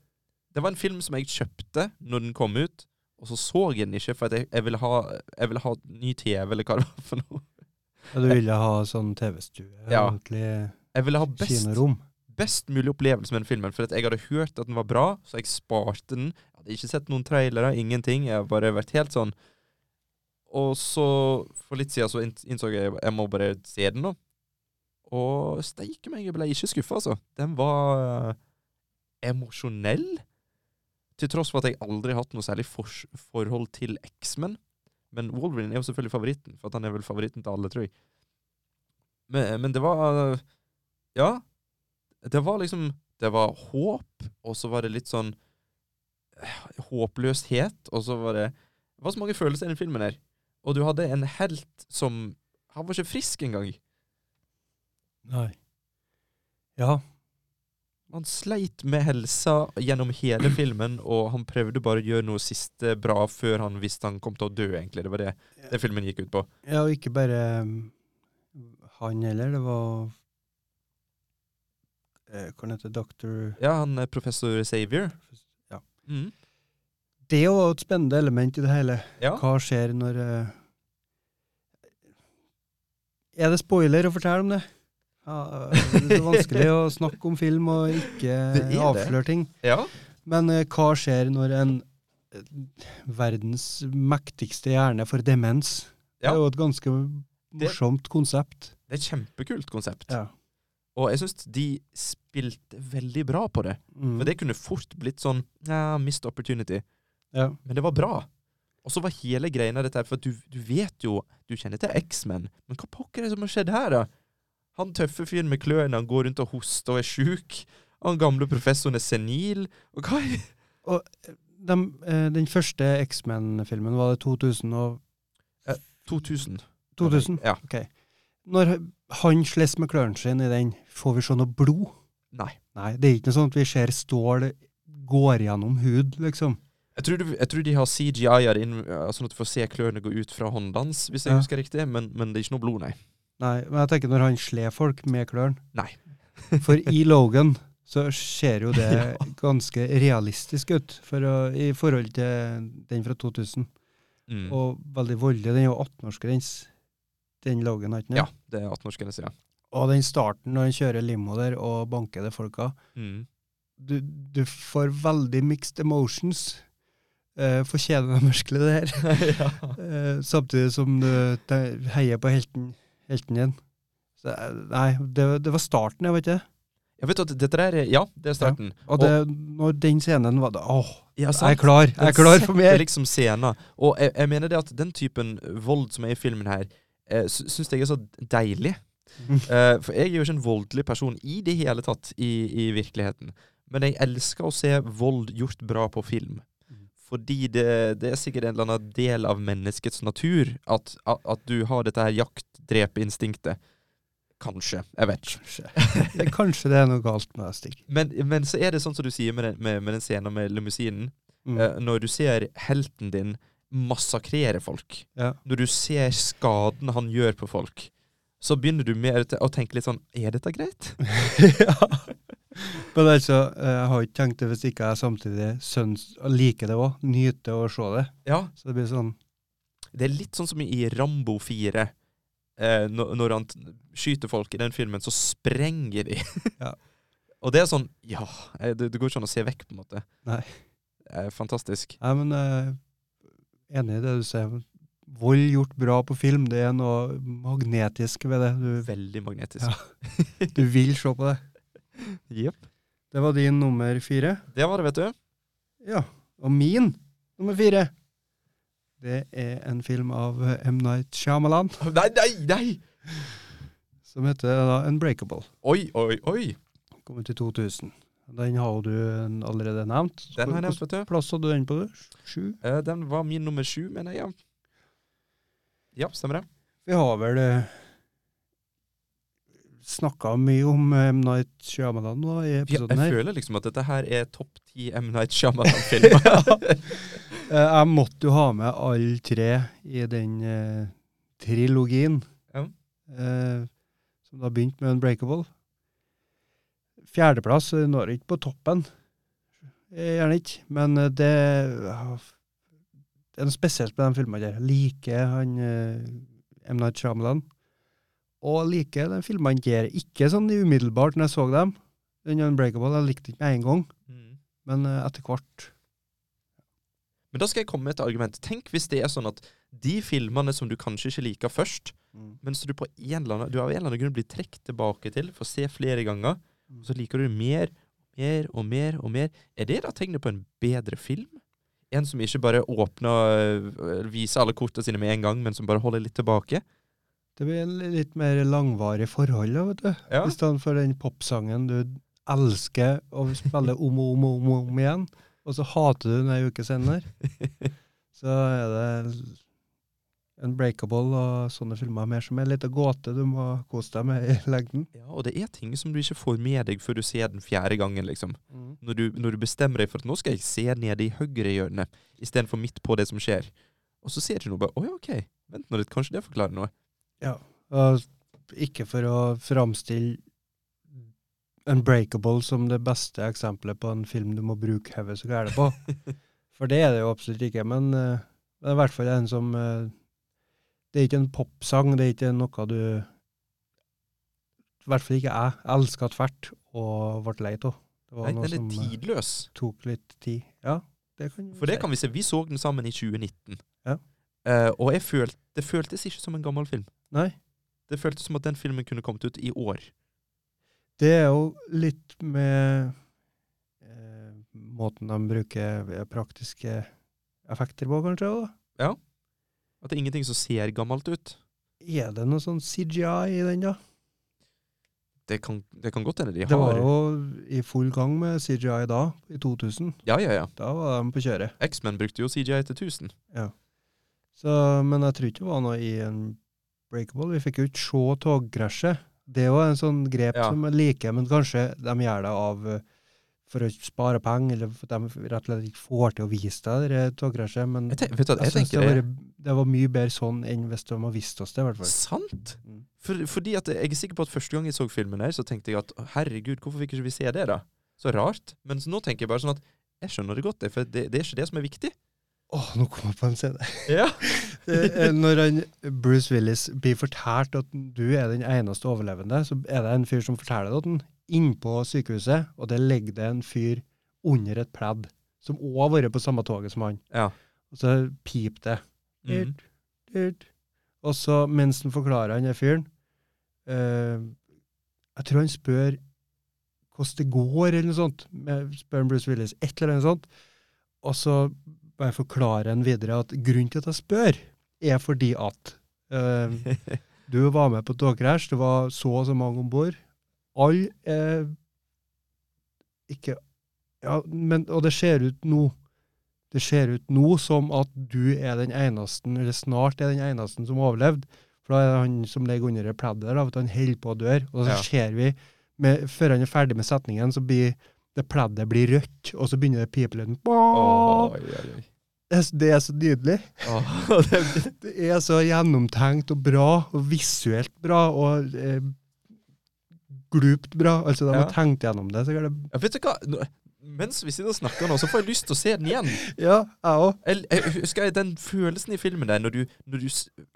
Speaker 9: Det var en film som jeg kjøpte når den kom ut, og så så jeg den ikke, for at jeg, jeg, ville ha, jeg ville ha ny TV, eller hva det var for noe.
Speaker 10: Ja, du ville ha sånn TV-stue,
Speaker 9: Ja.
Speaker 10: ordentlig
Speaker 9: Jeg ville ha best
Speaker 10: kinorom.
Speaker 9: best mulig opplevelse med den filmen. For at jeg hadde hørt at den var bra, så jeg sparte den. Jeg hadde ikke sett noen trailere, ingenting. Jeg har bare vært helt sånn Og så, for litt siden, så innså jeg jeg må bare se den, da. Og steike meg, jeg ble ikke skuffa, altså. Den var eh, emosjonell. til tross for at jeg aldri har hatt noe særlig for forhold til X-Men. Men Wolverine er jo selvfølgelig favoritten, for han er vel favoritten til alle, tror jeg. Men, men det var Ja. Det var liksom Det var håp, og så var det litt sånn eh, håpløshet, og så var det Det var så mange følelser i den filmen her. Og du hadde en helt som Han var ikke frisk engang.
Speaker 10: Nei. Ja.
Speaker 9: Han sleit med helsa gjennom hele filmen, og han prøvde bare å gjøre noe siste bra før han visste han kom til å dø, egentlig. Det var det, det filmen gikk ut på.
Speaker 10: Ja, og ikke bare um, han heller. Det var eh, Hva heter doktor
Speaker 9: Ja, han er professor Xavier.
Speaker 10: Ja.
Speaker 9: Mm.
Speaker 10: Det er jo et spennende element i det hele.
Speaker 9: Ja.
Speaker 10: Hva skjer når eh, Er det spoiler å fortelle om det? Ja, det er vanskelig å snakke om film og ikke avsløre ting.
Speaker 9: ja.
Speaker 10: Men eh, hva skjer når en eh, verdens mektigste hjerne får demens? Det
Speaker 9: Ja.
Speaker 10: er jo et ganske morsomt konsept.
Speaker 9: Det er et kjempekult konsept.
Speaker 10: Ja.
Speaker 9: Og jeg syns de spilte veldig bra på det.
Speaker 10: Mm.
Speaker 9: For det kunne fort blitt sånn ja, missed opportunity.
Speaker 10: ja.
Speaker 9: Men det var bra. Og så var hele greia dette her, for du, du vet jo Du kjenner til X-Men, men hva pokker er det som har skjedd her, da? Han tøffe fyren med klørne, han går rundt og hoster og er sjuk. Han gamle professoren er senil. Og hva er
Speaker 10: og de, den første X-Men-filmen, var det 2000 og
Speaker 9: 2000.
Speaker 10: 2000?
Speaker 9: Ja.
Speaker 10: Ok. Når han slåss med klørne sine i den, får vi se noe blod?
Speaker 9: Nei.
Speaker 10: Nei, det er ikke noe sånn at vi ser stål går gjennom hud, liksom.
Speaker 9: Jeg tror, du, jeg tror de har CGI-er inn, sånn at du får se klørne gå ut fra hånden hans, hvis jeg
Speaker 10: Ja.
Speaker 9: husker riktig. Men, men det er ikke noe blod, nei.
Speaker 10: Nei, men jeg tenker når han sler folk med klørne.
Speaker 9: Nei.
Speaker 10: For i Logan så ser jo det
Speaker 9: Ja.
Speaker 10: ganske realistisk ut for å, i forhold til den fra 2000.
Speaker 9: Mm.
Speaker 10: Og veldig voldelig. Den er jo 18-årsgrense, den Logan, har ikke
Speaker 9: ja, det er 18-årsgrense, ja.
Speaker 10: Og den starten når han kjører limo der og banker det folka,
Speaker 9: Mm.
Speaker 10: du, du får veldig mixed emotions. Eh, Fortjener de virkelig det her?
Speaker 9: ja.
Speaker 10: Eh, samtidig som du heier på helten, helten din. Så, eh, nei, det, det var starten, jeg vet ikke.
Speaker 9: Jeg vet at dette der er Ja, det er starten.
Speaker 10: Og det, når den scenen var det, Åh,
Speaker 9: Ja,
Speaker 10: jeg er klar! Jeg er klar for mer!
Speaker 9: er liksom scenen. Og jeg, jeg mener det at den typen vold som er i filmen her, eh, syns jeg er så deilig.
Speaker 10: Mhm.
Speaker 9: Eh, for jeg er jo ikke en voldelig person i det hele tatt i, i virkeligheten. Men jeg elsker å se vold gjort bra på film.
Speaker 10: Mhm.
Speaker 9: Fordi det, det er sikkert en eller annen del av menneskets natur at, at, at du har dette her jakt-drepe-instinktet. Kanskje. Jeg vet ikke.
Speaker 10: Kanskje. Det er noe galt med Stig.
Speaker 9: Men, men så er det sånn som du sier med den, med, med den scenen med limousinen.
Speaker 10: Mm.
Speaker 9: Eh, når du ser helten din massakrere folk,
Speaker 10: Ja.
Speaker 9: når du ser skaden han gjør på folk, så begynner du mer til å tenke litt sånn Er dette greit?
Speaker 10: ja. Men altså, jeg har ikke tenkt det hvis ikke jeg samtidig syns, liker det òg. Nyter å se det.
Speaker 9: Ja.
Speaker 10: Så det blir sånn
Speaker 9: Det er litt sånn som i Rambo 4. Eh, når, når han skyter folk i den filmen, så sprenger de.
Speaker 10: Ja.
Speaker 9: Og det er sånn Ja, eh, det, det går ikke an å se vekk, på en måte.
Speaker 10: Nei.
Speaker 9: Eh, fantastisk.
Speaker 10: Nei, men eh, enig i det du sier. Vold gjort bra på film, det er noe magnetisk ved det. Du,
Speaker 9: Veldig magnetisk.
Speaker 10: Ja. du vil se på det.
Speaker 9: Jepp.
Speaker 10: Det var din nummer fire.
Speaker 9: Det var det, vet du.
Speaker 10: Ja. Og min nummer fire, det er en film av eh, M. Night Shyamalan,
Speaker 9: Nei, nei, nei!
Speaker 10: som heter da Unbreakable.
Speaker 9: Oi, oi, oi.
Speaker 10: Kom ut i 2000. Den har du eh, allerede nevnt.
Speaker 9: Den har jeg nevnt, vet du.
Speaker 10: Plass hadde du den på? du? Sju?
Speaker 9: Eh, den var min nummer sju, mener jeg. Ja, stemmer det.
Speaker 10: Vi har vel uh, snakka mye om eh, M. Night Shyamalan nå i
Speaker 9: Ja,
Speaker 10: episoden
Speaker 9: jeg
Speaker 10: her.
Speaker 9: føler liksom at dette her er topp ti M. Night Shyamalan-filmer.
Speaker 10: ja. jeg måtte jo ha med alle tre i den eh, trilogien.
Speaker 9: Ja.
Speaker 10: Eh, som da begynte med Unbreakable. Fjerdeplass eh, når ikke på toppen. Eh, Gjerne ikke. Men eh, det ah, Det er noe spesielt med de filmene der. Jeg liker han eh, M. Night Shyamalan. Og liker de filmene der. Ikke sånn umiddelbart når jeg så dem. Den Unbreakable jeg likte ikke med en gang,
Speaker 9: Mm.
Speaker 10: men uh, etter hvert.
Speaker 9: Men da skal jeg komme med et argument. Tenk hvis det er sånn at de filmene som du kanskje ikke liker først, men som du på en eller annen, du av en eller annen grunn blir trukket tilbake til for å se flere ganger,
Speaker 10: Mm.
Speaker 9: så liker du mer mer og mer og mer. Er det da tegnet på en bedre film? En som ikke bare åpner og Viser alle kortene sine med en gang, men som bare holder litt tilbake?
Speaker 10: Det blir en litt mer langvarig forhold, da, vet du.
Speaker 9: Ja.
Speaker 10: I stedet for den popsangen du elsker å spille om og om og om, om igjen, og så hater du den ei uke senere. Så er det Unbreakable og sånne filmer mer som en liten gåte du må kose deg med i lengden.
Speaker 9: Ja, og det er ting som du ikke får med deg før du ser den fjerde gangen, liksom.
Speaker 10: Mm.
Speaker 9: Når du, når du bestemmer deg for at nå skal jeg se nede i høyre hjørne, istedenfor midt på det som skjer. Og så ser du noe bare Å ja, OK. Vent nå litt, kanskje det forklarer noe.
Speaker 10: Ja. Og ikke for å framstille Unbreakable som det beste eksempelet på en film du må bruke hodet så gærent på. For det er det jo absolutt ikke. Men uh, det er i hvert fall en som uh, Det er ikke en popsang, det er ikke noe du I hvert fall ikke jeg elska tvert og ble lei av. Det var
Speaker 9: Nei,
Speaker 10: noe som eh,
Speaker 9: tidløs.
Speaker 10: tok litt tid. Ja, det kan
Speaker 9: For det kan vi se. Vi så den sammen i 2019.
Speaker 10: Ja.
Speaker 9: Uh, og jeg følte, det føltes ikke som en gammel film.
Speaker 10: Nei.
Speaker 9: Det føltes som at den filmen kunne kommet ut i år.
Speaker 10: Det er jo litt med eh, måten de bruker eh, praktiske effekter på, kanskje. også, Ja.
Speaker 9: At det er ingenting som ser gammelt ut.
Speaker 10: Er det noe sånn CGI i den, da?
Speaker 9: Det kan, det kan godt hende de
Speaker 10: Det var jo i full gang med CGI da, i 2000.
Speaker 9: Ja, ja, ja.
Speaker 10: Da var de på kjøret.
Speaker 9: X-Men brukte jo CGI til 1000.
Speaker 10: Så, men jeg tror ikke det var noe i en breakable. Vi fikk jo ikke se togkrasjet. Det er jo en sånn grep
Speaker 9: Ja.
Speaker 10: som jeg liker, men kanskje de gjør det av eh, for å spare penger, eller for at de rett og slett ikke får til å vise deg det togkrasjet. Men
Speaker 9: Jeg, tenk, vet du,
Speaker 10: jeg
Speaker 9: jeg
Speaker 10: synes det, var, det var mye bedre sånn enn hvis de har visst oss det, i hvert fall.
Speaker 9: Sant?
Speaker 10: Mm.
Speaker 9: For, fordi at jeg er sikker på at første gang jeg så filmen her, så tenkte jeg at herregud, hvorfor fikk ikke vi se det, da? Så rart. men nå tenker jeg bare sånn at jeg skjønner det godt, for det, det er ikke det som er viktig.
Speaker 10: Åh, nå kom jeg på en scene.
Speaker 9: Ja.
Speaker 10: Når han, Bruce Willis blir fortalt at du er den eneste overlevende, så er det en fyr som forteller det til ham innpå sykehuset, og det ligger det en fyr under et pledd, som òg har vært på samme toget som han.
Speaker 9: Ja.
Speaker 10: Og så piper det.
Speaker 9: Mm.
Speaker 10: Og så, mens han forklarer han den fyren eh, Jeg tror han spør hvordan det går, eller noe sånt. Med, spør Bruce Willis et eller annet sånt. Og så bare forklarer en videre at grunnen til at jeg spør, er fordi at eh, du var med på togkrasj, det var så og så mange om bord. Alle eh, ikke Ja, men Og det ser ut nå Det ser ut nå som at du er den eneste, eller snart er den eneste som overlevde. For da er det han som ligger under det pleddet der, han holder på å dø. Og så
Speaker 9: Ja.
Speaker 10: ser vi, med, før han er ferdig med setningen, så blir det pleddet blir rødt, og så begynner det pipelyden.
Speaker 9: Oi.
Speaker 10: Det, er- så nydelig.
Speaker 9: Oh. det,
Speaker 10: Det er så gjennomtenkt og bra, og visuelt bra, og eh, glupt bra. Altså, de
Speaker 9: Ja.
Speaker 10: har tenkt gjennom det. Så er det
Speaker 9: ja, vet du hva? Nå- Mens vi sitter og snakker nå, så får jeg lyst til å se den igjen.
Speaker 10: ja, jeg òg.
Speaker 9: Jeg, jeg husker jeg den følelsen i filmen der, når du, når du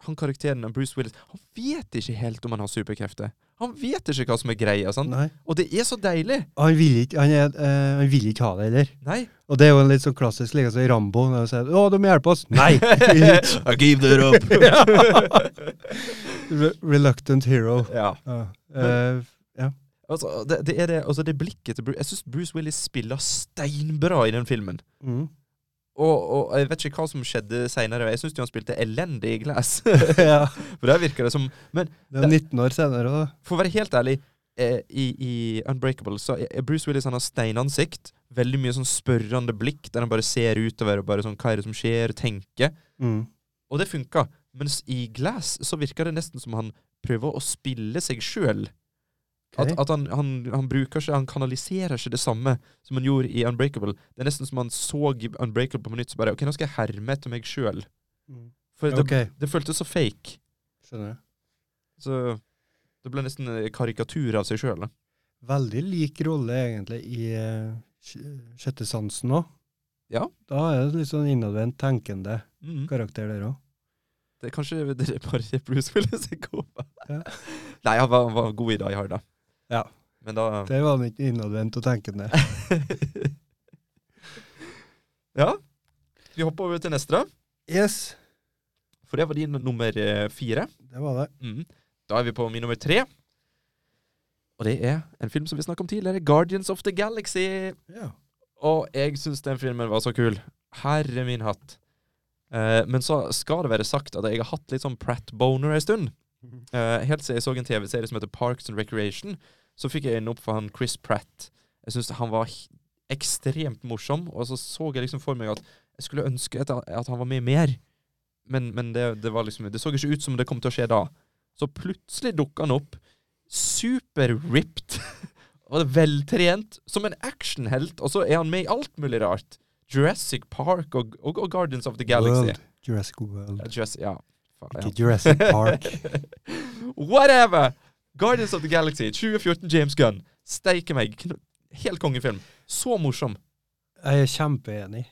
Speaker 9: Han karakteren av Bruce Willis, han vet ikke helt om han har superkrefter. Han vet ikke hva som er greia, sant?
Speaker 10: Nei.
Speaker 9: Og det er så deilig.
Speaker 10: Han vil ikke, han er, eh, han vil ikke ha det heller.
Speaker 9: Nei.
Speaker 10: Og det er jo en litt sånn klassisk like som i Rambo. Når han sier 'Å, du må hjelpe oss'. Nei!
Speaker 9: I give that up.
Speaker 10: Re reluctant hero.
Speaker 9: ja.
Speaker 10: Ja. Eh,
Speaker 9: Altså, det, det er det, altså det blikket til Bruce Jeg syns Bruce Willis spiller steinbra i den filmen.
Speaker 10: mm.
Speaker 9: Og, og jeg vet ikke hva som skjedde seinere. Jeg syns han spilte elendig i Glass.
Speaker 10: ja.
Speaker 9: For der virker det som Men
Speaker 10: Det er 19 år senere òg, da.
Speaker 9: for å være helt ærlig, eh, i, i Unbreakable så er Bruce Willis han har steinansikt. Veldig mye sånn spørrende blikk, der han bare ser utover og bare sånn Hva er det som skjer? Tenker.
Speaker 10: Mm.
Speaker 9: Og det funka. Mens i Glass så virker det nesten som han prøver å spille seg sjøl. At, at han, han, han bruker ikke Han kanaliserer ikke det samme som han gjorde i Unbreakable. Det er nesten som han så Unbreakable på nytt, så bare OK, nå skal jeg herme etter meg sjøl.
Speaker 10: Mm.
Speaker 9: For det,
Speaker 10: okay.
Speaker 9: det føltes så fake.
Speaker 10: skjønner jeg.
Speaker 9: Så det ble nesten en karikatur av seg sjøl.
Speaker 10: Veldig lik rolle, egentlig, i uh, Sjette sansen òg.
Speaker 9: Ja.
Speaker 10: Da er det litt sånn innadvendt tenkende
Speaker 9: Mm.
Speaker 10: karakter der òg.
Speaker 9: Det er kanskje det er bare Bruce Willis er god på.
Speaker 10: Ja.
Speaker 9: Nei, han var, han var god i Die Hard, da.
Speaker 10: Ja.
Speaker 9: Men da
Speaker 10: Det var ikke innadvendt tenke ned.
Speaker 9: Ja. Vi hopper over til neste, da.
Speaker 10: Yes,
Speaker 9: For det var din nummer eh, fire.
Speaker 10: det var det.
Speaker 9: Mm. Da er vi på min nummer tre. Og det er en film som vi snakket om tidligere, Guardians of the Galaxy.
Speaker 10: Ja.
Speaker 9: Og jeg syns den filmen var så kul. Herre min hatt. Eh, men så skal det være sagt at jeg har hatt litt sånn Pratt Boner en stund. Eh, helt siden jeg så en TV-serie som heter Parks and Recreation, så fikk jeg øynene opp for han Chris Pratt. Jeg syns han var ekstremt morsom, og så så jeg liksom for meg at jeg skulle ønske at, han var med mer. Men, men det, det var liksom Det så ikke ut som det kom til å skje da. Så plutselig dukka han opp, super-ripped og veltrent, som en actionhelt, og så er han med i alt mulig rart. Jurassic Park og, og, og Guardians of the Galaxy.
Speaker 10: World. Jurassic World.
Speaker 9: Ja, Jurassic, ja. faen, ja.
Speaker 10: Jurassic Park.
Speaker 9: Whatever! Guardians of the Galaxy, 2014 James Gunn. Steike meg. Helt kongefilm. Så morsom.
Speaker 10: Jeg er kjempeenig.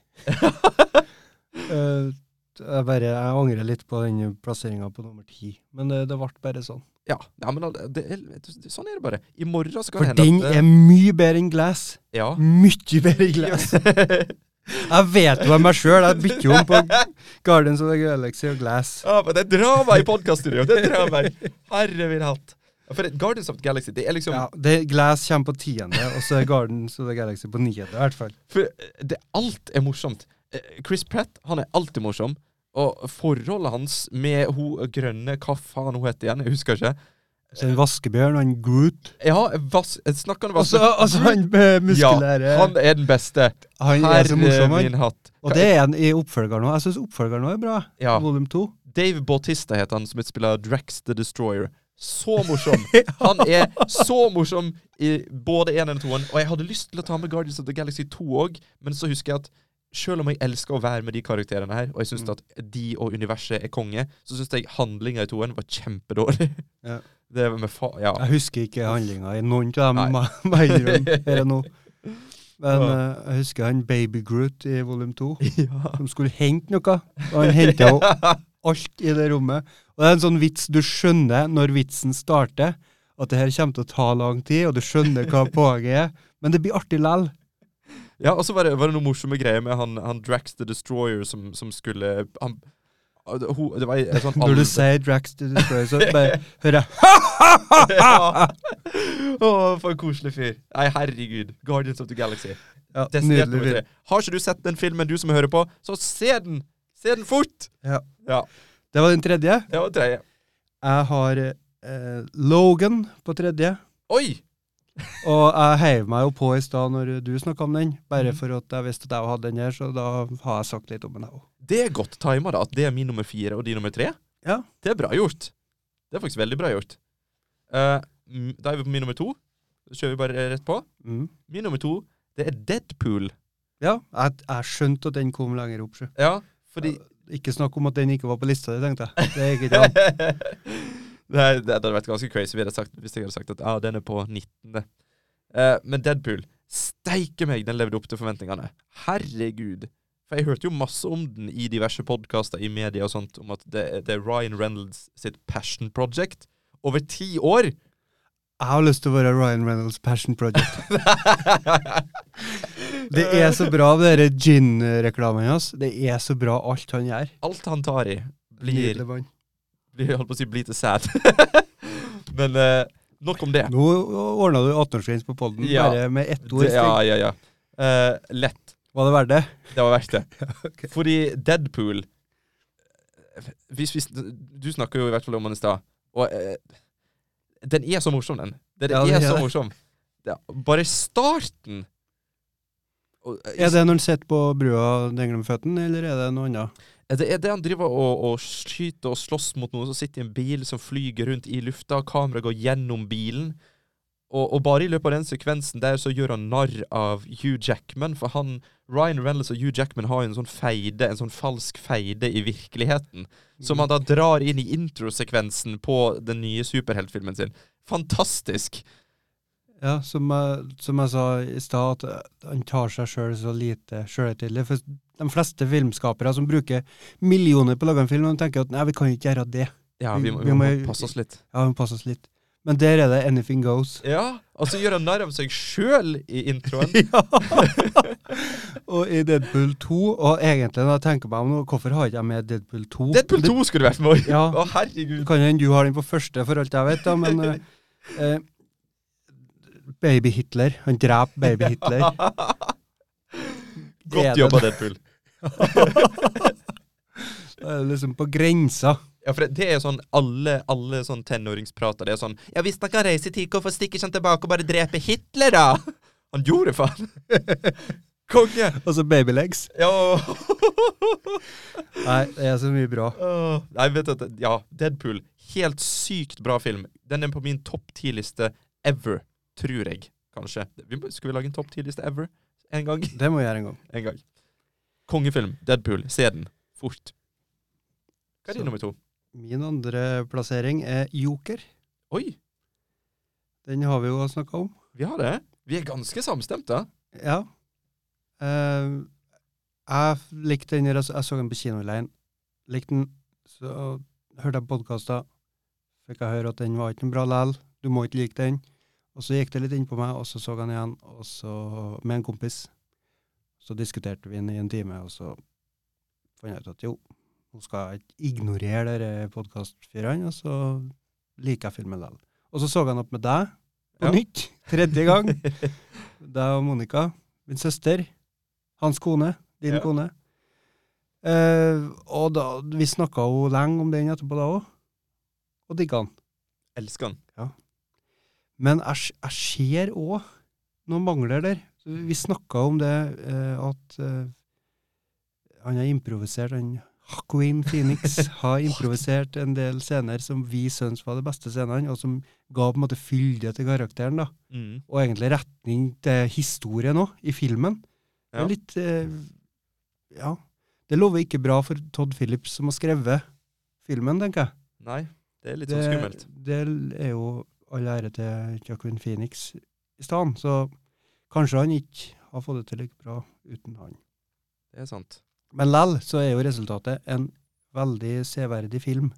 Speaker 10: uh, jeg bare Jeg angrer litt på den plasseringa på nummer ti, men det, det ble bare sånn.
Speaker 9: Ja, ja men det, det, sånn er det bare. I morgen skal
Speaker 10: For
Speaker 9: det hende
Speaker 10: den
Speaker 9: at
Speaker 10: er mye bedre enn Glass.
Speaker 9: Ja.
Speaker 10: Mye bedre enn Glass. Jeg vet jo av meg sjøl, jeg bytter jo om på Guardians of the Galaxy og Glass.
Speaker 9: Ja, men det er drama i podkaststudioet! Det er drama! Herre min hatt. For Guardians of the Galaxy, det er liksom
Speaker 10: Ja, det, er Glass kommer på tiende, og så er Guardians of the Galaxy på niende, i hvert fall.
Speaker 9: For det, alt er morsomt. Eh, Chris Pratt han er alltid morsom. Og forholdet hans med hun grønne Hva faen hun heter igjen? Jeg husker ikke.
Speaker 10: Så en vaskebjørn, han Groot.
Speaker 9: Ja, vas, snakkende
Speaker 10: Og så altså, han muskulære
Speaker 9: Ja, han er den beste.
Speaker 10: Han er så morsom,
Speaker 9: min
Speaker 10: han.
Speaker 9: hatt.
Speaker 10: Og det er han i oppfølgeren òg. Jeg syns oppfølgeren òg er bra.
Speaker 9: Ja.
Speaker 10: Volum to.
Speaker 9: Dave Bautista heter han, som spiller Drax the Destroyer. Så morsom! Han er så morsom i både én og toen. Og jeg hadde lyst til å ta med Guardians of the Galaxy 2 òg, men så husker jeg at selv om jeg elsker å være med de karakterene her, og jeg syns
Speaker 10: Mm.
Speaker 9: at de og universet er konge, så syns jeg handlinga i toen var kjempedårlig.
Speaker 10: Ja.
Speaker 9: Det med fa... Ja.
Speaker 10: Jeg husker ikke handlinga i noen av dem, må jeg innrømme, nå. Men
Speaker 9: Ja.
Speaker 10: eh, jeg husker han Baby Groot i volum to,
Speaker 9: ja.
Speaker 10: som skulle hente noe. Og han henta jo alt i det rommet. Og det er en sånn vits du skjønner når vitsen starter, at det her kommer til å ta lang tid, og du skjønner hva poenget er. Men det blir artig lell.
Speaker 9: Ja, og så var det, var det noen morsomme greier med han, han Drax the Destroyer som, som skulle han, ho, Det var en sånn
Speaker 10: Når du sier Drax the Destroyer, så bare hører jeg
Speaker 9: ja. Å, for en koselig fyr. Nei, herregud. Guardians of the Galaxy.
Speaker 10: ja,
Speaker 9: Har ikke du sett den filmen, du som hører på, så se den! Se den fort!
Speaker 10: Ja.
Speaker 9: Ja.
Speaker 10: Det var den tredje.
Speaker 9: Det var tredje.
Speaker 10: Jeg har eh, Logan på tredje.
Speaker 9: Oi!
Speaker 10: Og jeg heiv meg jo på i stad når du snakka om den,
Speaker 9: Mhm.
Speaker 10: bare for at jeg visste at jeg hadde den her, så da har jeg sagt litt om den, jeg òg.
Speaker 9: Det er godt tima, da. At det er min nummer fire og din nummer tre.
Speaker 10: Ja.
Speaker 9: Det er bra gjort. Det er faktisk veldig bra gjort. Mm, da er vi på min nummer to. Så kjører vi bare rett på.
Speaker 10: Mm.
Speaker 9: Min nummer to, det er Deadpool.
Speaker 10: Ja, jeg, jeg skjønte at den kom lenger opp, sjø.
Speaker 9: Ja, fordi
Speaker 10: Ikke snakk om at den ikke var på lista di, tenkte jeg. Det gikk ikke.
Speaker 9: Nei, det hadde vært ganske crazy vi hadde sagt, hvis jeg hadde sagt at ah, den er på 19. Uh, men Deadpool, steike meg, den levde opp til forventningene. Herregud. For jeg hørte jo masse om den i diverse podkaster i media og sånt, om at det, det er Ryan Reynolds sitt passion project. Over ti år!
Speaker 10: Jeg har lyst til å være Ryan Reynolds Passion Project. Det er så bra, det derre gin-reklamen hans. Det er så bra alt han gjør.
Speaker 9: Alt han tar i, blir, blir holdt på å si, blir til sad. men uh, nok om det.
Speaker 10: Nå ordna du 18-årsgrense på poden,
Speaker 9: Ja.
Speaker 10: bare med ett ord.
Speaker 9: ja, ja, ja. Uh, lett.
Speaker 10: Var det verdt det?
Speaker 9: Det var verdt det.
Speaker 10: okay.
Speaker 9: Fordi Deadpool hvis hvis, Du snakka jo i hvert fall om han i stad. Og eh, den er så morsom, den. Den
Speaker 10: Ja,
Speaker 9: er så
Speaker 10: det.
Speaker 9: morsom. Er- bare starten og, eh,
Speaker 10: Er det når han sitter på brua og dengler med føttene, eller er det noe annet?
Speaker 9: det er det han driver og, og skyter og slåss mot noen som sitter i en bil som flyger rundt i lufta, kameraet går gjennom bilen. Og, og bare i løpet av den sekvensen der så gjør han narr av Hugh Jackman, for han Ryan Reynolds og Hugh Jackman har jo en sånn feide, en sånn falsk feide i virkeligheten. Som han da drar inn i introsekvensen på den nye superheltfilmen sin. Fantastisk!
Speaker 10: Ja, som jeg, som jeg sa i stad, at han tar seg sjøl så lite sjølhøytidelig. For de fleste filmskapere som bruker millioner på å lage en film, de tenker at nei, vi kan jo ikke gjøre det.
Speaker 9: Ja, vi,
Speaker 10: Vi
Speaker 9: vi må
Speaker 10: må-
Speaker 9: passe oss litt.
Speaker 10: Ja, vi må passe oss litt. Men der er det anything goes.
Speaker 9: Ja, og så gjør han narr av seg sjøl i introen.
Speaker 10: ja! og i Deadpool 2, og egentlig når jeg tenker meg om nå, hvorfor har ikke jeg med Deadpool 2?
Speaker 9: Deadpool 2 skulle vært med!
Speaker 10: Ja.
Speaker 9: Å, herregud.
Speaker 10: Kan hende du har den på første, for alt jeg vet, da, men eh, eh, Baby-Hitler. Han dreper Baby-Hitler. Er
Speaker 9: Godt jobba, Deadpool.
Speaker 10: Det er liksom på grensa.
Speaker 9: Ja, for det, det er sånn alle, alle sånn tenåringsprater. Det er sånn Ja, hvis dere har reisetid, hvorfor stikker ikke han tilbake og bare dreper Hitler, da? Han gjorde faen! Konge!
Speaker 10: Og så babylegs.
Speaker 9: Ja.
Speaker 10: Nei, det er så mye bra.
Speaker 9: Uh, Nei, vet du at Ja, Deadpool. Helt sykt bra film. Den er på min topp ti-liste ever, tror jeg. Kanskje. Vi skal vi lage en topp ti-liste ever? En gang?
Speaker 10: Det må vi gjøre en gang.
Speaker 9: En gang. Kongefilm. Deadpool. Se den. Fort. Hva er din nummer to?
Speaker 10: Min andre plassering er Joker.
Speaker 9: Oi,
Speaker 10: Den har vi jo snakka om.
Speaker 9: vi har det. Vi er ganske samstemte.
Speaker 10: Ja. Uh, jeg likte den, jeg så- den på kinoleien. Likte den, så hørte jeg podkaster. Fikk jeg høre at den var ikke noe bra likevel. Du må ikke like den. Og så gikk det litt inn på meg, og så så jeg den igjen, og så med en kompis. Så diskuterte vi den i en time, og så fant jeg ut at jo, nå skal jeg ikke ignorere disse podkastfyrene, og så liker jeg filmen likevel. Og så så jeg den opp med deg, på
Speaker 9: Ja.
Speaker 10: nytt. Tredje gang. Deg og Monica, min søster, hans kone, din
Speaker 9: Ja.
Speaker 10: kone. Eh, og da, vi snakka jo lenge om den etterpå da òg, og digga den.
Speaker 9: Elsker den.
Speaker 10: Men jeg, jeg ser òg noen mangler der. Vi snakka om det eh, at eh, han har improvisert, han Queen Phoenix har improvisert en del scener som vi syns var de beste scenene, og som ga på en måte fylde til karakteren, da.
Speaker 9: Mm.
Speaker 10: Og egentlig retning til historien òg, i filmen. Det
Speaker 9: Ja.
Speaker 10: er litt eh, Ja. Det lover ikke bra for Todd Phillips, som har skrevet filmen, tenker jeg.
Speaker 9: Nei, det er litt sånn skummelt.
Speaker 10: Det er jo all ære til Jacqueline Phoenix i stedet, så kanskje han ikke har fått det til like bra uten han.
Speaker 9: Det er sant.
Speaker 10: Men lell så er jo resultatet en veldig severdig film.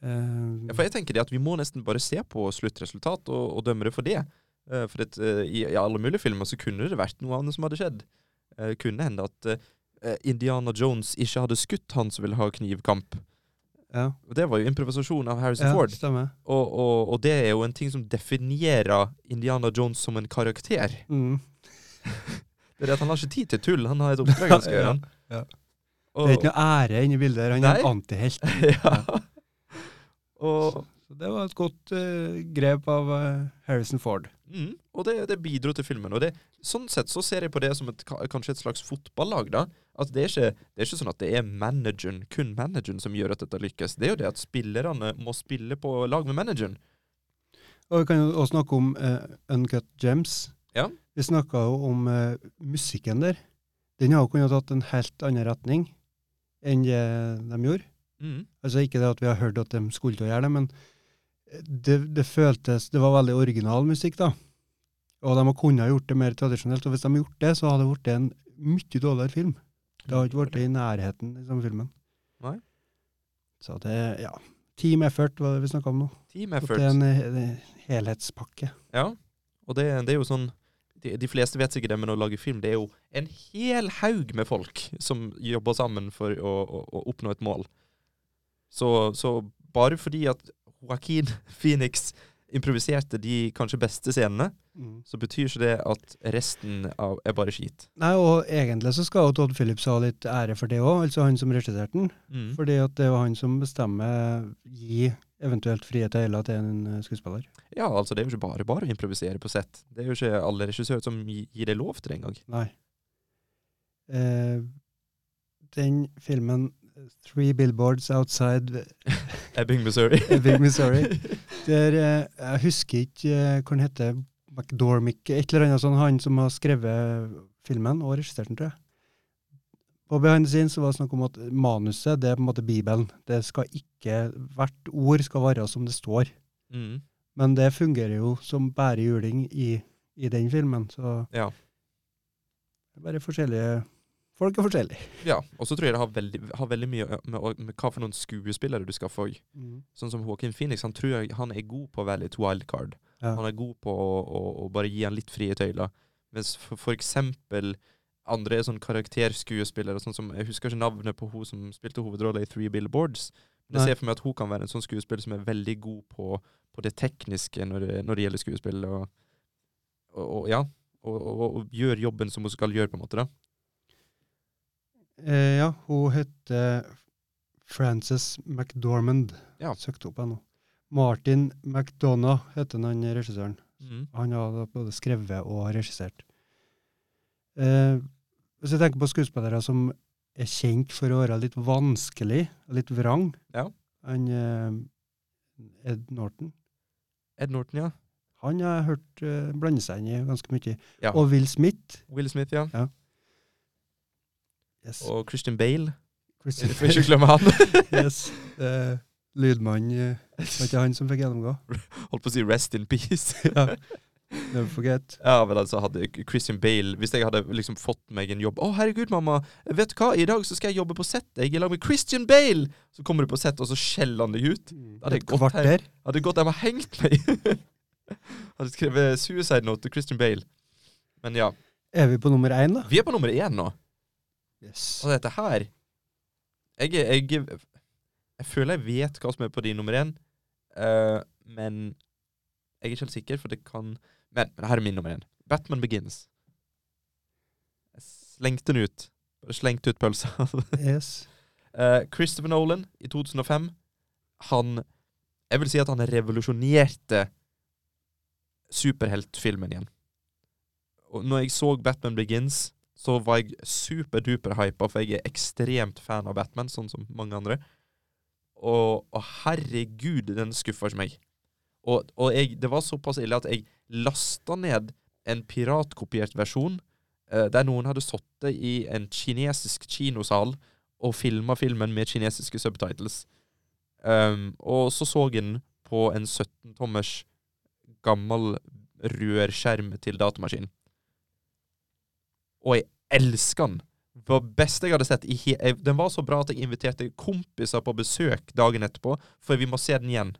Speaker 10: Uh,
Speaker 9: Ja, for jeg tenker det at vi må nesten bare se på sluttresultat og, og dømme det for det. Uh, for at, uh, i, i alle mulige filmer så kunne det vært noe annet som hadde skjedd. Eh, kunne hende at eh, Indiana Jones ikke hadde skutt han som ville ha knivkamp.
Speaker 10: ja,
Speaker 9: Og det var jo improvisasjon av Harrison
Speaker 10: ja,
Speaker 9: Ford. Og, og, og det er jo en ting som definerer Indiana Jones som en karakter.
Speaker 10: Mm.
Speaker 9: Det er at han har ikke tid til tull, han har et oppdrag han skal gjøre.
Speaker 10: Ja.
Speaker 9: Og,
Speaker 10: Det er ikke noe ære inni bildet der. han er en antihelt.
Speaker 9: ja. Og,
Speaker 10: Så det var et godt uh, grep av uh, Harrison Ford.
Speaker 9: mm, og det, det bidro til filmen. Og det, sånn sett så ser jeg på det som et, kanskje et slags fotballag. da. At det er, ikke, det er ikke sånn at det er manageren, kun manageren som gjør at dette lykkes. Det er jo det at spillerne må spille på lag med manageren.
Speaker 10: Og vi kan jo også snakke om uh, Uncut Gems.
Speaker 9: Ja.
Speaker 10: Vi snakka jo om uh, musikken der. Den har jo kunnet tatt en helt annen retning enn det de gjorde.
Speaker 9: Mm.
Speaker 10: Altså ikke det at vi har hørt at de skulle til å gjøre det, men det, det føltes Det var veldig original musikk, da. Og de har kunnet gjort det mer tradisjonelt. Og hvis de hadde gjort det, så hadde det blitt en mye dårligere film. Det hadde ikke vært i nærheten i samme filmen.
Speaker 9: Nei.
Speaker 10: Så det, ja. Team effort var det vi snakka om nå.
Speaker 9: Team effort.
Speaker 10: det er en en helhetspakke.
Speaker 9: Ja, og det, det er jo sånn de, de fleste vet sikkert det, men å lage film det er jo en hel haug med folk som jobber sammen for å, å, å oppnå et mål. Så, så bare fordi at Joaquin Phoenix improviserte de kanskje beste scenene, så betyr ikke det at resten av er bare skit.
Speaker 10: Nei, og egentlig så skal jo Todd Phillips ha litt ære for det òg, altså han som regisserte den.
Speaker 9: Mm.
Speaker 10: Fordi at det er jo han som bestemmer gi eventuelt frihet til tøyler til en eh, skuespiller.
Speaker 9: Ja, altså det er jo ikke bare bare å improvisere på sett. Det er jo ikke alle regissører som gir deg lov til det engang.
Speaker 10: Nei. Eh, den filmen Three Billboards Outside
Speaker 9: Ebbing, Missouri.
Speaker 10: Ebbing, Missouri. Der, eh, jeg husker ikke eh, hva han heter, McDormick, et eller annet sånn, han som har skrevet filmen og regissert den, tror jeg. På Behind the Scenes så var det snakk om at manuset det er på en måte Bibelen. Det skal ikke, Hvert ord skal være som det står.
Speaker 9: Mm.
Speaker 10: Men det fungerer jo som bare juling i, i den filmen, så
Speaker 9: Ja.
Speaker 10: det er bare forskjellige Folk er forskjellige.
Speaker 9: ja. Og så tror jeg det har veldig, har veldig mye med, med, med hva for noen skuespillere du skal få. Sånn som Joaquin Phoenix, han tror jeg han er god på å være litt wildcard.
Speaker 10: Ja.
Speaker 9: Han er god på å, å, å bare gi han litt frie tøyler. Mens for, for eksempel andre er sånn karakterskuespillere, sånn som Jeg husker ikke navnet på hun som spilte hovedrolla i Three Billboards. Men jeg ser for meg at hun kan være en sånn skuespiller som er veldig god på, på det tekniske når det, når det gjelder skuespill. Og og, og ja, og, og, og gjør jobben som hun skal gjøre, på en måte. da.
Speaker 10: Eh, ja, hun heter Frances McDormand.
Speaker 9: Ja.
Speaker 10: Søkte opp henne. Martin McDonagh heter han regissøren.
Speaker 9: Mm.
Speaker 10: Han har både skrevet og regissert. Eh, hvis jeg tenker på skuespillere som er kjent for å være litt vanskelig litt vrang
Speaker 9: Ja.
Speaker 10: Han eh, Ed Norton.
Speaker 9: Ed Norton, ja.
Speaker 10: Han har jeg hørt eh, blande seg inn i ganske mye.
Speaker 9: Ja.
Speaker 10: Og Will Smith.
Speaker 9: Will Smith, ja.
Speaker 10: Yes.
Speaker 9: Og Christian Bale.
Speaker 10: Christian
Speaker 9: Får ikke glemme han.
Speaker 10: yes. Eh, lydmann eh, var ikke han som fikk gjennomgå?
Speaker 9: Holdt på å si rest in peace.
Speaker 10: ja. Never forget.
Speaker 9: Ja, men altså hadde Christian Bale Hvis jeg hadde liksom fått meg en jobb Å, herregud, mamma. Vet du hva? I dag så skal jeg jobbe på sett. Jeg er i lag med Christian Bale! Så kommer du på sett, og så skjeller han deg ut. Hadde jeg gått her-
Speaker 10: Hadde
Speaker 9: Hadde gått der og hengt meg. hadde skrevet suicide note til Christian Bale. Men ja.
Speaker 10: Er vi på nummer én, da?
Speaker 9: Vi er på nummer én nå.
Speaker 10: Yes.
Speaker 9: Og dette her jeg, er- jeg, jeg føler jeg vet hva som er på din nummer én, uh, men jeg er ikke helt sikker, for det kan Men, men her er min nummer én. Batman Begins. Jeg slengte den ut. Bare slengte ut pølsa.
Speaker 10: yes.
Speaker 9: Uh, Christopher Nolan i 2005 Han Jeg vil si at han revolusjonerte superheltfilmen igjen. Og når jeg så Batman Begins, så var jeg superduper hypa, for jeg er ekstremt fan av Batman, sånn som mange andre. Og, og herregud, den skuffa ikke meg. Og, og jeg, det var såpass ille at jeg lasta ned en piratkopiert versjon, eh, der noen hadde sittet i en kinesisk kinosal og filma filmen med kinesiske subtitles. Um, og så så jeg den på en 17-tommers gammel rørskjerm til datamaskin. Og jeg elsker den. Det var beste jeg hadde sett. I jeg, den var så bra at jeg inviterte kompiser på besøk dagen etterpå, for vi må se den igjen.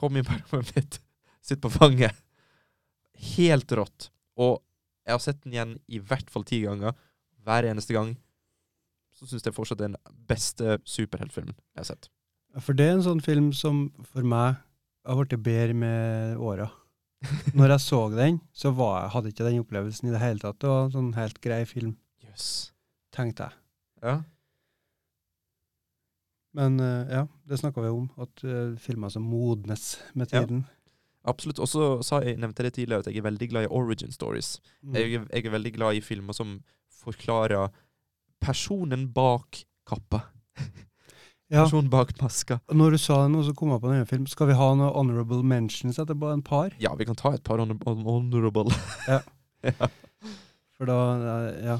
Speaker 9: Kom på rommet mitt, sitt på fanget. Helt rått. Og jeg har sett den igjen i hvert fall ti ganger. Hver eneste gang. Så syns jeg fortsatt det er den beste superheltfilmen jeg har sett.
Speaker 10: For det er en sånn film som for meg har blitt bedre med åra. Når jeg så den, så var jeg, hadde ikke den opplevelsen i det hele tatt. Det var en sånn helt grei film,
Speaker 9: yes.
Speaker 10: tenkte jeg.
Speaker 9: Ja.
Speaker 10: Men eh, ja, det snakka vi om, at uh, filmer som modnes med tiden. Ja.
Speaker 9: Absolutt. Og så nevnte jeg det tidligere at jeg er veldig glad i origin stories.
Speaker 10: Mm.
Speaker 9: Jeg, er- jeg er veldig glad i filmer som forklarer personen bak kappa.
Speaker 10: Ja,
Speaker 9: Personen bak maska.
Speaker 10: når du sa det nå, så kom jeg på en film. Skal vi ha noen honorable mentions etterpå? En par?
Speaker 9: Ja, vi kan ta et par honor honorable.
Speaker 10: Ja.
Speaker 9: ja.
Speaker 10: For da eh, Ja.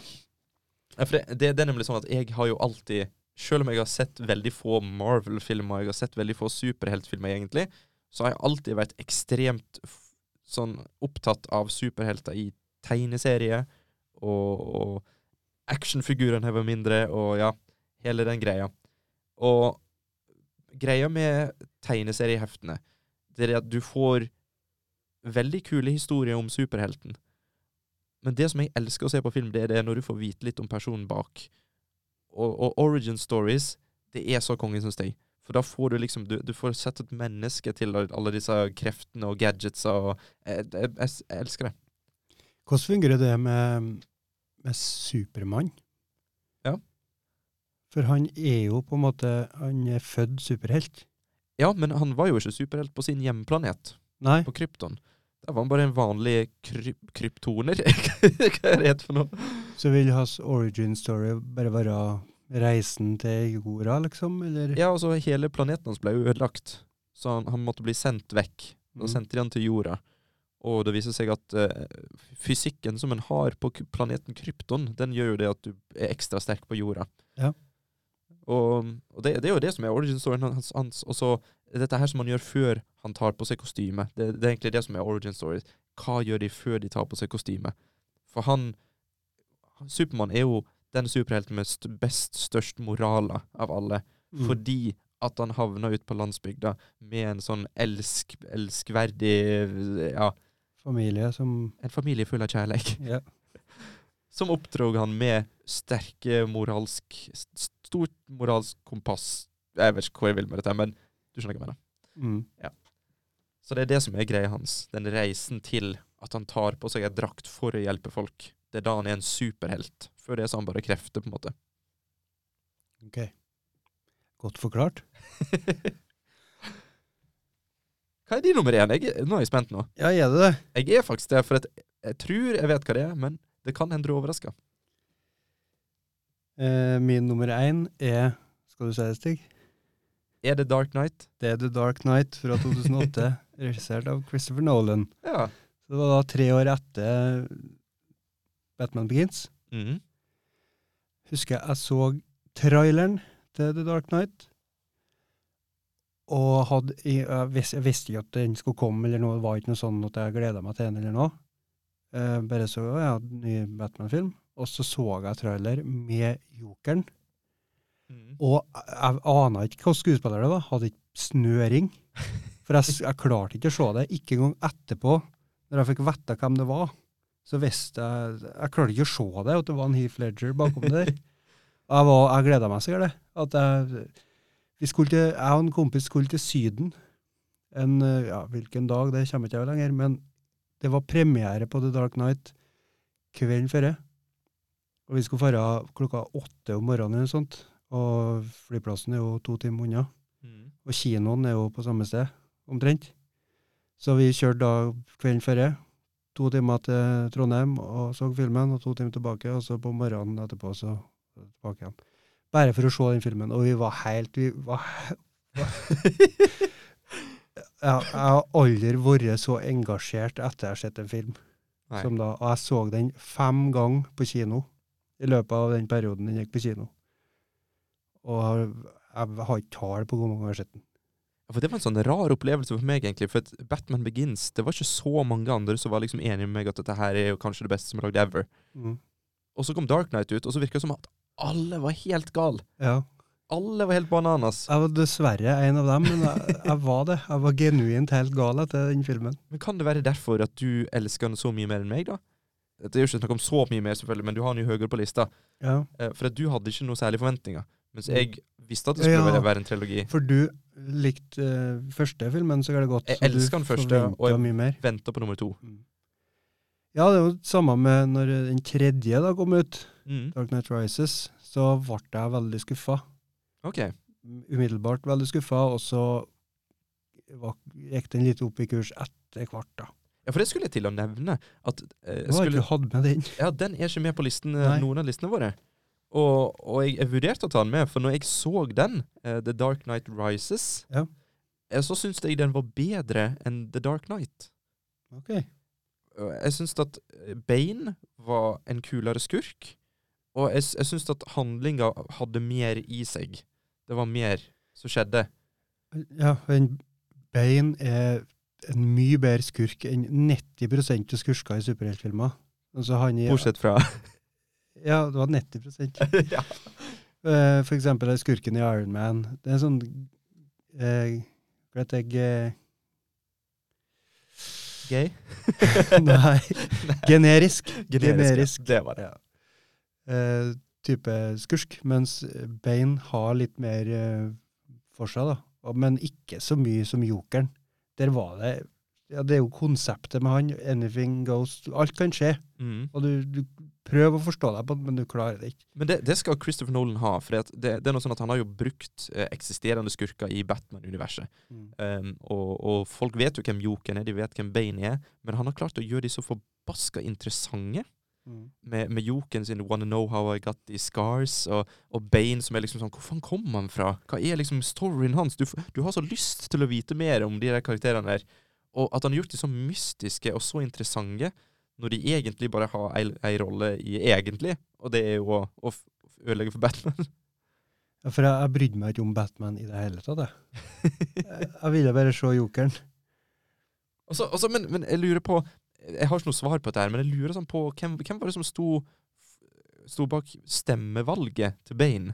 Speaker 9: Ja, for det, det, det er nemlig sånn at jeg har jo alltid Selv om jeg har sett veldig få Marvel-filmer, jeg har sett veldig få superheltfilmer egentlig, så har jeg alltid vært ekstremt sånn opptatt av superhelter i tegneserie, og, og actionfigurene har mindre, og ja, hele den greia. Og greia med tegneserieheftene, det er at du får veldig kule historier om superhelten. Men det som jeg elsker å se på film, det er det når du får vite litt om personen bak. Og, og origin stories, det er så kongen, syns jeg. For da får du liksom Du, du får sett et menneske til alle disse kreftene og gadgetsa og jeg, jeg, jeg, jeg elsker det.
Speaker 10: Hvordan fungerer det med, med Supermann?
Speaker 9: Ja.
Speaker 10: For han er jo på en måte Han er født superhelt.
Speaker 9: Ja, men han var jo ikke superhelt på sin hjemplanet,
Speaker 10: Nei.
Speaker 9: på Krypton. Der var han bare en vanlig kryp kryptoner. Hva er det for noe?
Speaker 10: Så vil hans origin story bare være reisen til jorda, liksom? Eller?
Speaker 9: Ja, altså hele planeten hans ble jo ødelagt, så han, han måtte bli sendt vekk. Da
Speaker 10: Mm.
Speaker 9: sendte de han til jorda. Og det viser seg at uh, fysikken som en har på planeten Krypton, den gjør jo det at du er ekstra sterk på jorda.
Speaker 10: Ja.
Speaker 9: Og, og det, det er jo det som er origin storyen hans. hans og så dette her som han gjør før han tar på seg kostyme. Det, det er egentlig det som er origin story. Hva gjør de før de tar på seg kostyme? For han Supermann er jo den superhelten med best, størst moraler av alle.
Speaker 10: Mm.
Speaker 9: Fordi at han havna ut på landsbygda med en sånn elsk, elskverdig Ja,
Speaker 10: Familie som
Speaker 9: en familie full av kjærlighet.
Speaker 10: Ja.
Speaker 9: Som oppdrog han med sterke moralsk Stort moralsk kompass. Jeg vet ikke hvor jeg vil med dette, men du skjønner hva jeg mener.
Speaker 10: mm.
Speaker 9: Så det er det som er greia hans. Den reisen til at han tar på seg en drakt for å hjelpe folk. Det er da han er en superhelt. Før det så har han bare krefter, på en måte.
Speaker 10: Ok. Godt forklart.
Speaker 9: Hva er din nummer én? Jeg, er- nå er jeg spent nå.
Speaker 10: Ja, er det det?
Speaker 9: Jeg er faktisk det, for at jeg tror jeg vet hva det er, men det kan hende du overrasker.
Speaker 10: Eh, min nummer én er Skal du si det, Stig?
Speaker 9: Er det Dark Knight?
Speaker 10: Det er The Dark Knight fra 2008, regissert av Christopher Nolan.
Speaker 9: Ja.
Speaker 10: Så det var da tre år etter Batman Begins.
Speaker 9: mm.
Speaker 10: Husker jeg jeg så traileren til The Dark Knight. Og hadde, jeg, jeg, vis, jeg visste ikke at den skulle komme, eller noe. Det var ikke noe sånn at jeg gleda meg til den eller noe. Eh, bare så jeg hadde ny Batman-film. Og så så jeg trailer med Jokeren.
Speaker 9: Mm.
Speaker 10: Og jeg, jeg ana ikke hvilken skuespiller det var. Hadde ikke snøring. For jeg, jeg klarte ikke å se det. Ikke engang etterpå, når jeg fikk vite hvem det var. Så visste jeg Jeg klarte ikke å se det, at det var en Heath Ledger bakom der. Jeg, var, jeg gleda meg sikkert. det. At jeg, vi skulle til, jeg og en kompis skulle til Syden en ja, Hvilken dag, det kommer ikke jeg lenger. Men det var premiere på The Dark Night kvelden før. Og vi skulle dra klokka åtte om morgenen eller noe sånt. Og flyplassen er jo to timer unna.
Speaker 9: Mm.
Speaker 10: Og kinoen er jo på samme sted, omtrent. Så vi kjørte da kvelden før. To timer til Trondheim og så filmen, og to timer tilbake. Og så på morgenen etterpå så tilbake igjen. Bare for å se den filmen. Og vi var helt Vi var, jeg, jeg har aldri vært så engasjert etter jeg har sett en film
Speaker 9: Nei.
Speaker 10: som da. Og jeg så den fem ganger på kino i løpet av den perioden den gikk på kino. Og har- jeg har ikke tall på hvor mange ganger jeg har sett den.
Speaker 9: Ja, For Det var en sånn rar opplevelse for meg, egentlig. For at Batman Begins Det var ikke så mange andre som var liksom enige med meg at dette her er jo kanskje det beste som er lagd ever.
Speaker 10: Mm.
Speaker 9: Og så kom Dark Knight ut, og så virka det som at alle var helt gale.
Speaker 10: Ja.
Speaker 9: Alle var helt bananas.
Speaker 10: Jeg var dessverre en av dem, men jeg, jeg var det. Jeg var genuint helt gal etter den filmen.
Speaker 9: Men kan det være derfor at du elsker den så mye mer enn meg, da? Det er jo ikke snakk om så mye mer, selvfølgelig, men du har den jo høyere på lista.
Speaker 10: Ja.
Speaker 9: Eh, For at du hadde ikke noe særlig forventninger. Mens
Speaker 10: Mm.
Speaker 9: jeg visste at det skulle
Speaker 10: Ja.
Speaker 9: være en trilogi.
Speaker 10: For du likte uh, første filmen så er det godt.
Speaker 9: Jeg elsker den første, og jeg-. Venta på nummer to.
Speaker 10: Ja, det er jo det samme med når den tredje da kom ut,
Speaker 9: Mm.
Speaker 10: Dark Knight Rises, så ble jeg veldig skuffa.
Speaker 9: Ok.
Speaker 10: Umiddelbart veldig skuffa, og så var, gikk den litt opp i kurs etter hvert, da.
Speaker 9: Ja, for det skulle jeg til å nevne. At eh, jeg skulle,
Speaker 10: hatt med den.
Speaker 9: Ja, den er ikke med på listen, noen av listene våre. Og, og jeg, jeg vurderte å ta den med, for når jeg så den, uh, The Dark Knight Rises,
Speaker 10: Ja.
Speaker 9: eh, så syntes jeg den var bedre enn The Dark Knight.
Speaker 10: Ok.
Speaker 9: Jeg syns at eh, Bane var en kulere skurk, og jeg, jeg syns at handlinga hadde mer i seg. Det var mer som skjedde.
Speaker 10: Ja, men Bane er en mye bedre skurk enn 90 av skurker i superheltfilmer. Altså
Speaker 9: Bortsett fra
Speaker 10: Ja, det var 90
Speaker 9: ja.
Speaker 10: uh, For eksempel skurken i Iron Man. Det er sånn uh, Vet jeg uh,
Speaker 9: Gay?
Speaker 10: Nei. Generisk.
Speaker 9: Generisk. Det var det.
Speaker 10: Ja. Uh, type skurk. Mens Bane har litt mer eh, for seg, da. Men ikke så mye som Jokeren. Der var det ja, Det er jo konseptet med han. Anything goes. Alt kan skje.
Speaker 9: Mm.
Speaker 10: Og du, du prøver å forstå deg på det, men du klarer det ikke.
Speaker 9: Men det, det skal Christopher Nolan ha, for det, det, er noe sånn at han har jo brukt eh, eksisterende skurker i Batman-universet.
Speaker 10: Mm.
Speaker 9: Um, og, og folk vet jo hvem Joken er, de vet hvem Bane er, men han har klart å gjøre de så forbaska interessante.
Speaker 10: Mm.
Speaker 9: Med, med Joken sin 'Wanna Know How I Got These Scars', og, og Bane som er liksom sånn Hvor faen kom han fra? Hva er liksom storyen hans? Du, du har så lyst til å vite mer om de der karakterene der. Og at han har gjort de så mystiske og så interessante, når de egentlig bare har ei, ei rolle i egentlig, og det er jo å, å ødelegge for Batman.
Speaker 10: Ja, for jeg, jeg brydde meg ikke om Batman i det hele tatt, jeg. Jeg, ville bare se Jokeren.
Speaker 9: Også, også, men, men jeg lurer på Jeg har ikke noe svar på dette, her, men jeg lurer sånn på hvem, hvem var det som sto, sto bak stemmevalget til Bane?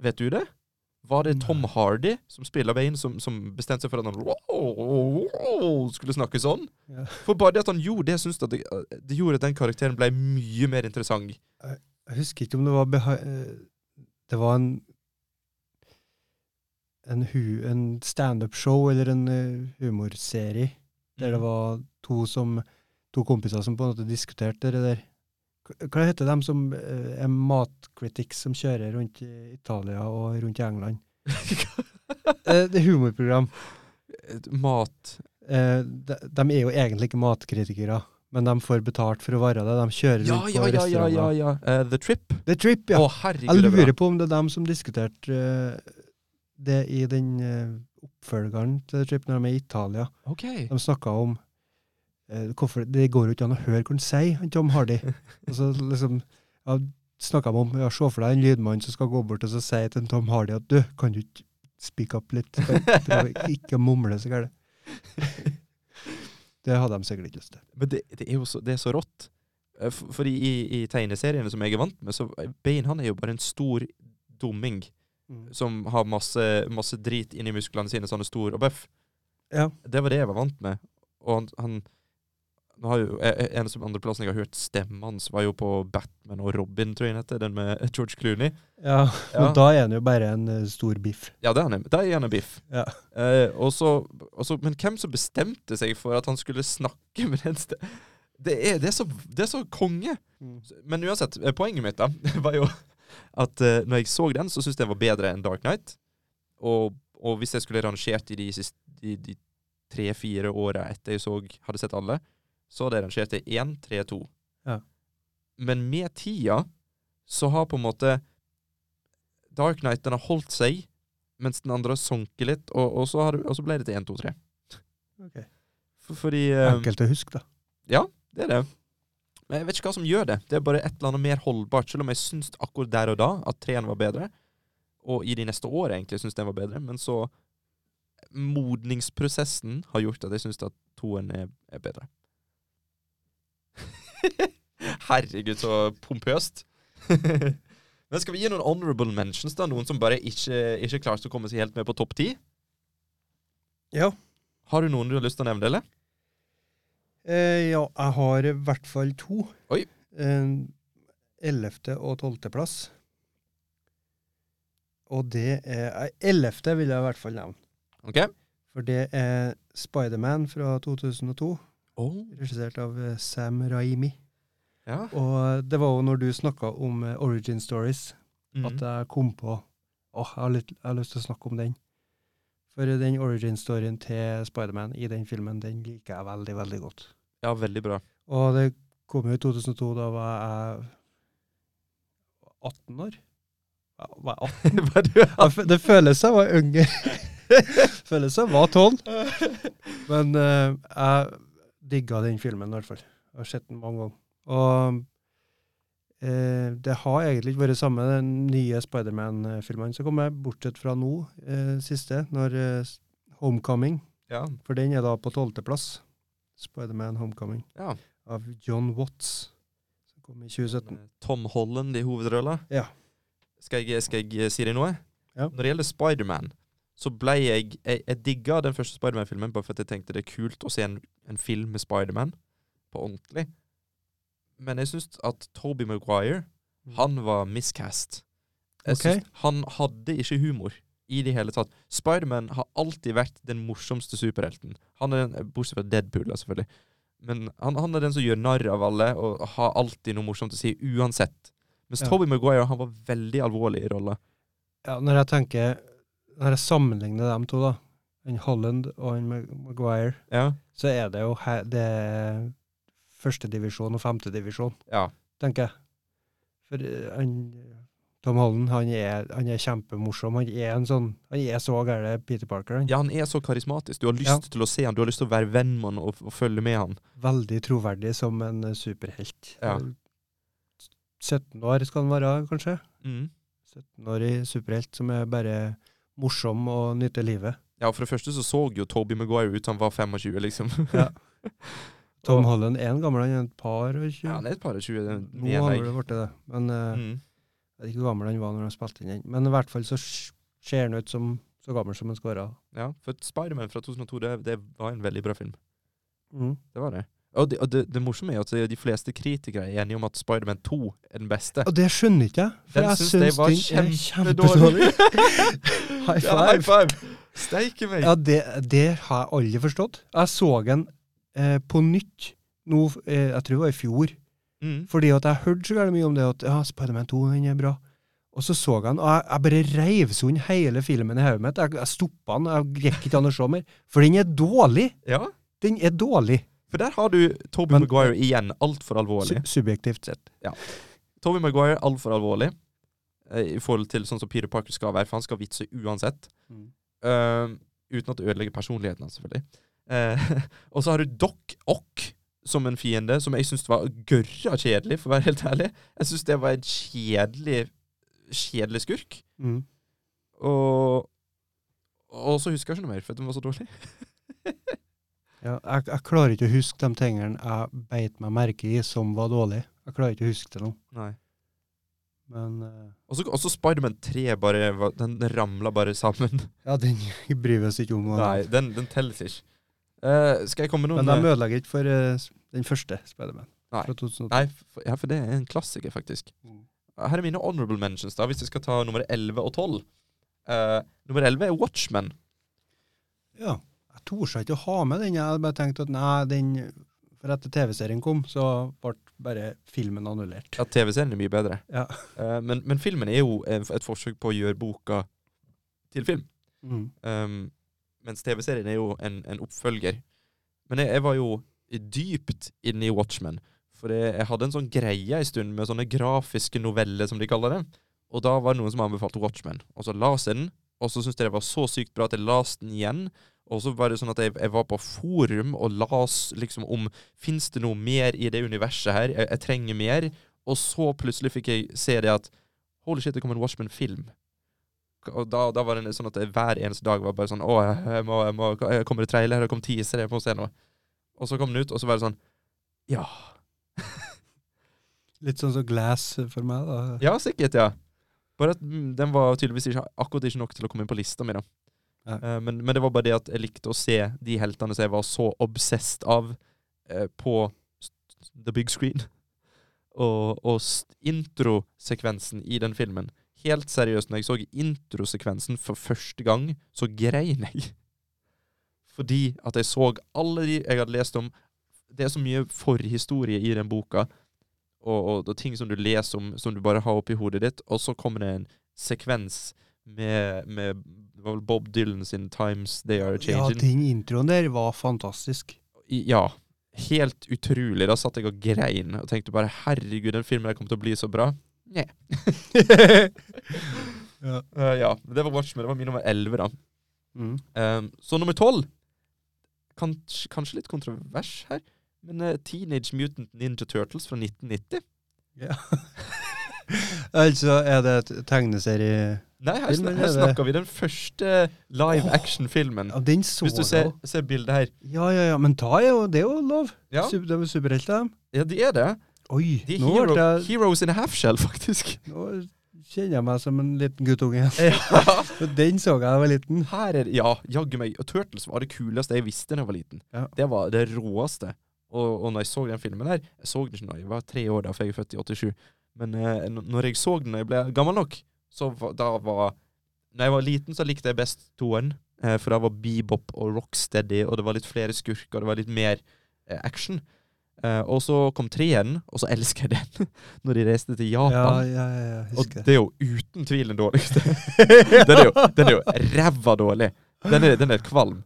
Speaker 9: Vet du det? Var det Tom Hardy som spiller veien, som, som bestemte seg for at han wow, wow, skulle snakke sånn?
Speaker 10: Ja.
Speaker 9: For bare det at han gjorde det, syns jeg det, det gjorde at den karakteren ble mye mer interessant.
Speaker 10: Jeg husker ikke om det var beha eh, Det var en en, hu, en standup-show eller en uh, humorserie der det var to som to kompiser som på en måte diskuterte det der. Hva- heter de som eh, er matkritikk som kjører rundt i Italia og rundt i England? Eh, det er humorprogram.
Speaker 9: Mat
Speaker 10: Eh, de, de er jo egentlig ikke matkritikere, men de får betalt for å være det. De kjører
Speaker 9: Ja,
Speaker 10: rundt
Speaker 9: ja,
Speaker 10: på
Speaker 9: ja, ja,
Speaker 10: restauranter.
Speaker 9: ja, ja. Uh, The Trip.
Speaker 10: The Trip, ja.
Speaker 9: Å, herregud,
Speaker 10: Jeg
Speaker 9: er
Speaker 10: lurer på om det er dem som diskuterte uh, det i den uh, oppfølgeren til The Trip når de er i Italia.
Speaker 9: Okay.
Speaker 10: De snakka om hvorfor Det går jo ikke an å høre hva han sier, han Tom Hardy. og så liksom ja, snakka de om ja, Se for deg en lydmann som skal gå bort og så si til en Tom Hardy at du, kan du ikke speak up litt? Prøve Ikke å mumle så gærent. Det hadde de sikkert ikke lyst til.
Speaker 9: Men det, det er jo så, det er så rått. Eh, Fordi i, i tegneseriene som jeg er vant med, så Bane han er jo bare en stor dumming som har masse, masse drit inni musklene sine, sånn stor og bøff.
Speaker 10: Ja.
Speaker 9: Det var det jeg var vant med. Og han, han nå har jo, eh, Eneste andreplassen jeg har hørt stemmen hans, var jo på Batman og Robin, tror jeg han heter. Den med George Clooney.
Speaker 10: Ja,
Speaker 9: Ja.
Speaker 10: men da er han jo bare en eh, stor biff.
Speaker 9: Ja, det er han. Da er han en biff.
Speaker 10: Ja.
Speaker 9: Eh, og så, men hvem som bestemte seg for at han skulle snakke med den ste... Det er, det, er så, det er så konge! Men uansett, eh, poenget mitt da, var jo at uh, når jeg så den, så syntes jeg den var bedre enn Dark Knight. Og, og hvis jeg skulle rangert i de, de, de tre-fire åra etter jeg så, hadde sett alle, så hadde jeg rangert det 1, 3, 2.
Speaker 10: Ja.
Speaker 9: Men med tida så har på en måte Dark Knight den har holdt seg, mens den andre har sunket litt, og, og, så, har, og så ble det til 1, 2, 3.
Speaker 10: Ok.
Speaker 9: For, fordi eh,
Speaker 10: Enkelt å huske, da.
Speaker 9: Ja, det er det. Men jeg vet ikke hva som gjør det. Det er bare et eller annet mer holdbart. Selv om jeg syns akkurat der og da at treen var bedre, og i de neste årene egentlig syns den var bedre, men så Modningsprosessen har gjort at jeg syns at toen er, er bedre. Herregud, så pompøst. Men skal vi gi noen honorable mentions, da? Noen som bare ikke, ikke klarte å komme seg helt med på topp ti?
Speaker 10: Ja.
Speaker 9: Har du noen du har lyst til å nevne, eller?
Speaker 10: Eh, ja, jeg har i hvert fall to.
Speaker 9: Oi.
Speaker 10: Ellevte og tolvteplass. Og det er Ellevte vil jeg i hvert fall nevne.
Speaker 9: Ok.
Speaker 10: For det er Spiderman fra 2002,
Speaker 9: Oh.
Speaker 10: regissert av eh, Sam Raimi.
Speaker 9: Ja.
Speaker 10: Og det var jo når du snakka om eh, origin stories,
Speaker 9: mm.
Speaker 10: at jeg kom på Åh, jeg har, jeg har lyst til å snakke om den. For den origin storyen til Spiderman i den filmen, den liker jeg veldig, veldig godt.
Speaker 9: Ja, veldig bra.
Speaker 10: Og det kom jo i 2002, da var jeg 18 år. Var jeg 18?
Speaker 9: var du
Speaker 10: 18? det føles som jeg var yngre. føles som jeg var 12. Men uh, jeg digga den filmen i hvert fall. Jeg har sett den mange ganger. Og eh, det har egentlig ikke vært samme den nye Spiderman-filmen som kommer, bortsett fra nå, eh, siste, når eh, Homecoming.
Speaker 9: Ja.
Speaker 10: For den er da på tolvteplass. Spiderman Homecoming.
Speaker 9: Ja.
Speaker 10: Av John Watts. Som kom i 2017.
Speaker 9: Tom Holland i hovedrolla.
Speaker 10: Ja.
Speaker 9: Skal jeg, skal jeg si deg noe?
Speaker 10: Ja.
Speaker 9: Når det gjelder Spiderman, så ble jeg Jeg, jeg digga den første Spiderman-filmen bare fordi jeg tenkte det er kult å se en, en film med Spiderman på ordentlig. Men jeg syns at Toby Maguire, han var miscast. Jeg
Speaker 10: okay.
Speaker 9: synes Han hadde ikke humor i det hele tatt. Spiderman har alltid vært den morsomste superhelten. Han er den, Bortsett fra Deadpool, selvfølgelig. Men han, han er den som gjør narr av alle, og har alltid noe morsomt å si, uansett. Mens
Speaker 10: Ja.
Speaker 9: Toby Maguire han var veldig alvorlig i rolla.
Speaker 10: Ja, når jeg tenker Når jeg sammenligner dem to, da, en Holland og en Mag- Maguire,
Speaker 9: Ja.
Speaker 10: så er det jo he det førstedivisjon og femtedivisjon,
Speaker 9: Ja.
Speaker 10: tenker jeg. For eh, han, Tom Holland han er, han er kjempemorsom. Han er en sånn Han er så gæren Peter Parker. Han.
Speaker 9: ja, han er så karismatisk. Du har lyst
Speaker 10: Ja.
Speaker 9: til å se han, du har lyst til å være venn med han og, og følge med han.
Speaker 10: Veldig troverdig som en eh, superhelt.
Speaker 9: Ja.
Speaker 10: 17 år skal han være, kanskje.
Speaker 9: Mm.
Speaker 10: 17-årig superhelt som er bare morsom og nyte livet.
Speaker 9: Ja, for det første så så jo Toby Maguire ut som han var 25, liksom.
Speaker 10: Ja. Tom Holland er en gammel, han er et par og tjue.
Speaker 9: Ja, han er et par og 20. det er
Speaker 10: Nå har det blitt det. Men uh,
Speaker 9: Mm.
Speaker 10: jeg vet ikke hvor gammel han var når han spilte inn den. Men i hvert fall så ser han ut som så gammel som han skal være.
Speaker 9: Ja, for Spiderman fra 2002, det, det var en veldig bra film.
Speaker 10: Mm.
Speaker 9: Det var det. Og det, og det, det morsomme er at de fleste kritikere er enige om at Spiderman 2 er den beste.
Speaker 10: Og det skjønner ikke jeg. For
Speaker 9: Den
Speaker 10: jeg
Speaker 9: syns
Speaker 10: det
Speaker 9: jeg var
Speaker 10: den er
Speaker 9: kjempedårlig.
Speaker 10: high
Speaker 9: Ja,
Speaker 10: five.
Speaker 9: high five! Steike meg!
Speaker 10: Ja, det, det har jeg aldri forstått. Jeg så den eh, på nytt nå, eh, jeg tror det var i fjor,
Speaker 9: Mm.
Speaker 10: fordi at jeg hørte så mye om det, at ja, Spiderman 2, den er bra. Og så så jeg den, og jeg, jeg bare reiv sund hele filmen i hodet mitt. Jeg, jeg stoppa den, jeg gikk ikke an å se mer. For den er dårlig!
Speaker 9: Ja,
Speaker 10: Den er dårlig,
Speaker 9: for der har du Toby
Speaker 10: Men-
Speaker 9: Maguire igjen, altfor alvorlig.
Speaker 10: su subjektivt sett. Ja.
Speaker 9: Toby Maguire altfor alvorlig eh, i forhold til sånn som Peter Parker skal være, for han skal vitse uansett.
Speaker 10: Mm.
Speaker 9: Uh, uten at det ødelegger personligheten hans, selvfølgelig. Uh, og så har du Doc Ock som en fiende, som jeg syns var gørra kjedelig, for å være helt ærlig. Jeg syns det var en kjedelig kjedelig skurk.
Speaker 10: Mm.
Speaker 9: Og Og så husker jeg ikke noe mer, for den var så dårlig.
Speaker 10: Ja, jeg, jeg klarer ikke å huske de tingene jeg beit meg merke i som var dårlige. Jeg klarer ikke å huske det nå.
Speaker 9: Nei.
Speaker 10: Men uh,
Speaker 9: Og så- og så Spiderman 3 bare Den ramla bare sammen.
Speaker 10: ja, den bryr vi oss ikke om.
Speaker 9: Nei, den, den telles ikke. Uh, skal jeg komme med noen
Speaker 10: Men de
Speaker 9: eh,
Speaker 10: ødelegger ikke for uh, den første Spiderman.
Speaker 9: Nei.
Speaker 10: Fra 2008.
Speaker 9: Nei, for, ja, for det er en klassiker, faktisk.
Speaker 10: Mm.
Speaker 9: Her er mine honorable mentions, da, hvis jeg skal ta nummer 11 og 12. Uh, nummer 11 er Watchmen.
Speaker 10: Ja. Jeg torde ikke å ha med den. Jeg hadde bare tenkt at nei, den For etter TV-serien kom, så ble bare filmen annullert.
Speaker 9: Ja, TV-serien er mye bedre.
Speaker 10: Ja.
Speaker 9: Uh, men, men filmen er jo et forsøk på å gjøre boka til film.
Speaker 10: Mm.
Speaker 9: Um, mens TV-serien er jo en, en oppfølger. Men jeg, jeg var jo dypt inne i Watchmen. For jeg, jeg hadde en sånn greie en stund med sånne grafiske noveller, som de kaller det. Og da var det noen som anbefalte Watchmen. Og så las jeg den, og så syntes jeg det var så sykt bra at jeg las den igjen. Og så var det sånn at jeg, jeg var på forum og las liksom om Fins det noe mer i det universet her? Jeg, jeg trenger mer. Og så plutselig fikk jeg se det at Holy shit, det kom en Watchman-film. Og da, da var det sånn at jeg hver eneste dag var bare sånn Å, jeg, jeg må, jeg må, jeg kommer det trailer, det kommer teaser, jeg må se noe. Og så kom den ut, og så var det sånn Ja.
Speaker 10: Litt sånn som Glass for meg, da.
Speaker 9: Ja, sikkert, ja. Bare at mm, den var tydeligvis ikke, akkurat ikke nok til å komme inn på lista mi, da. Eh, men, men det var bare det at jeg likte å se de heltene som jeg var så obsessed av uh, på the big screen. Og, og introsekvensen i den filmen Helt seriøst, når jeg så introsekvensen for første gang, så grein jeg. Fordi at jeg så alle de jeg hadde lest om Det er så mye forhistorie i den boka, og, og, og ting som du leser om, som du bare har oppi hodet ditt, og så kommer det en sekvens med, med Bob Dylan sin 'Times They Are
Speaker 10: Ja,
Speaker 9: Changing'.
Speaker 10: den introen der var fantastisk.
Speaker 9: Ja, helt utrolig. Da satt jeg og grein og tenkte bare 'herregud, den filmen her kommer til å bli så bra'. Nei.
Speaker 10: Ja.
Speaker 9: Uh, ja, det var Watchmen. Det var min nummer 11, da.
Speaker 10: Mm.
Speaker 9: Um, så nummer 12 Kanskje, kanskje litt kontrovers her, men uh, Teenage Mutant Ninja Turtles fra 1990.
Speaker 10: Ja. altså, er det et tegneserie
Speaker 9: Nei, her,
Speaker 10: Filmen er
Speaker 9: her snakker vi den første live action-filmen.
Speaker 10: Ja, den så
Speaker 9: Hvis du ser, ser bildet her.
Speaker 10: Ja, ja, ja, men da er jo det er jo lov.
Speaker 9: Ja,
Speaker 10: Super, de er superhelter,
Speaker 9: ja de er det.
Speaker 10: Oi,
Speaker 9: De er
Speaker 10: nå,
Speaker 9: hero,
Speaker 10: det...
Speaker 9: heroes in a half shell, faktisk.
Speaker 10: nå kjenner jeg meg som en liten guttunge igjen.
Speaker 9: Ja.
Speaker 10: Den så jeg da jeg var liten.
Speaker 9: Her er ja, jaggu meg. Og Turtles var det kuleste jeg visste da jeg var liten.
Speaker 10: Ja.
Speaker 9: Det var det råeste. Og, og når jeg så den filmen her Jeg så den ikke da jeg var tre år, da, for jeg er født i 87. Men eh, når jeg så den da jeg ble gammel nok, så da var Når jeg var liten, så likte jeg best toeren. Eh, for da var Bebop og Rocksteady, og det var litt flere skurker, og det var litt mer eh, action. Eh, og så kom treeren, og så elsker jeg den. når de reiste til Japan.
Speaker 10: ja, ja, ja,
Speaker 9: Og det er jo uten tvil den dårligste. den er jo, den er jo ræva dårlig. Den er, den er kvalm.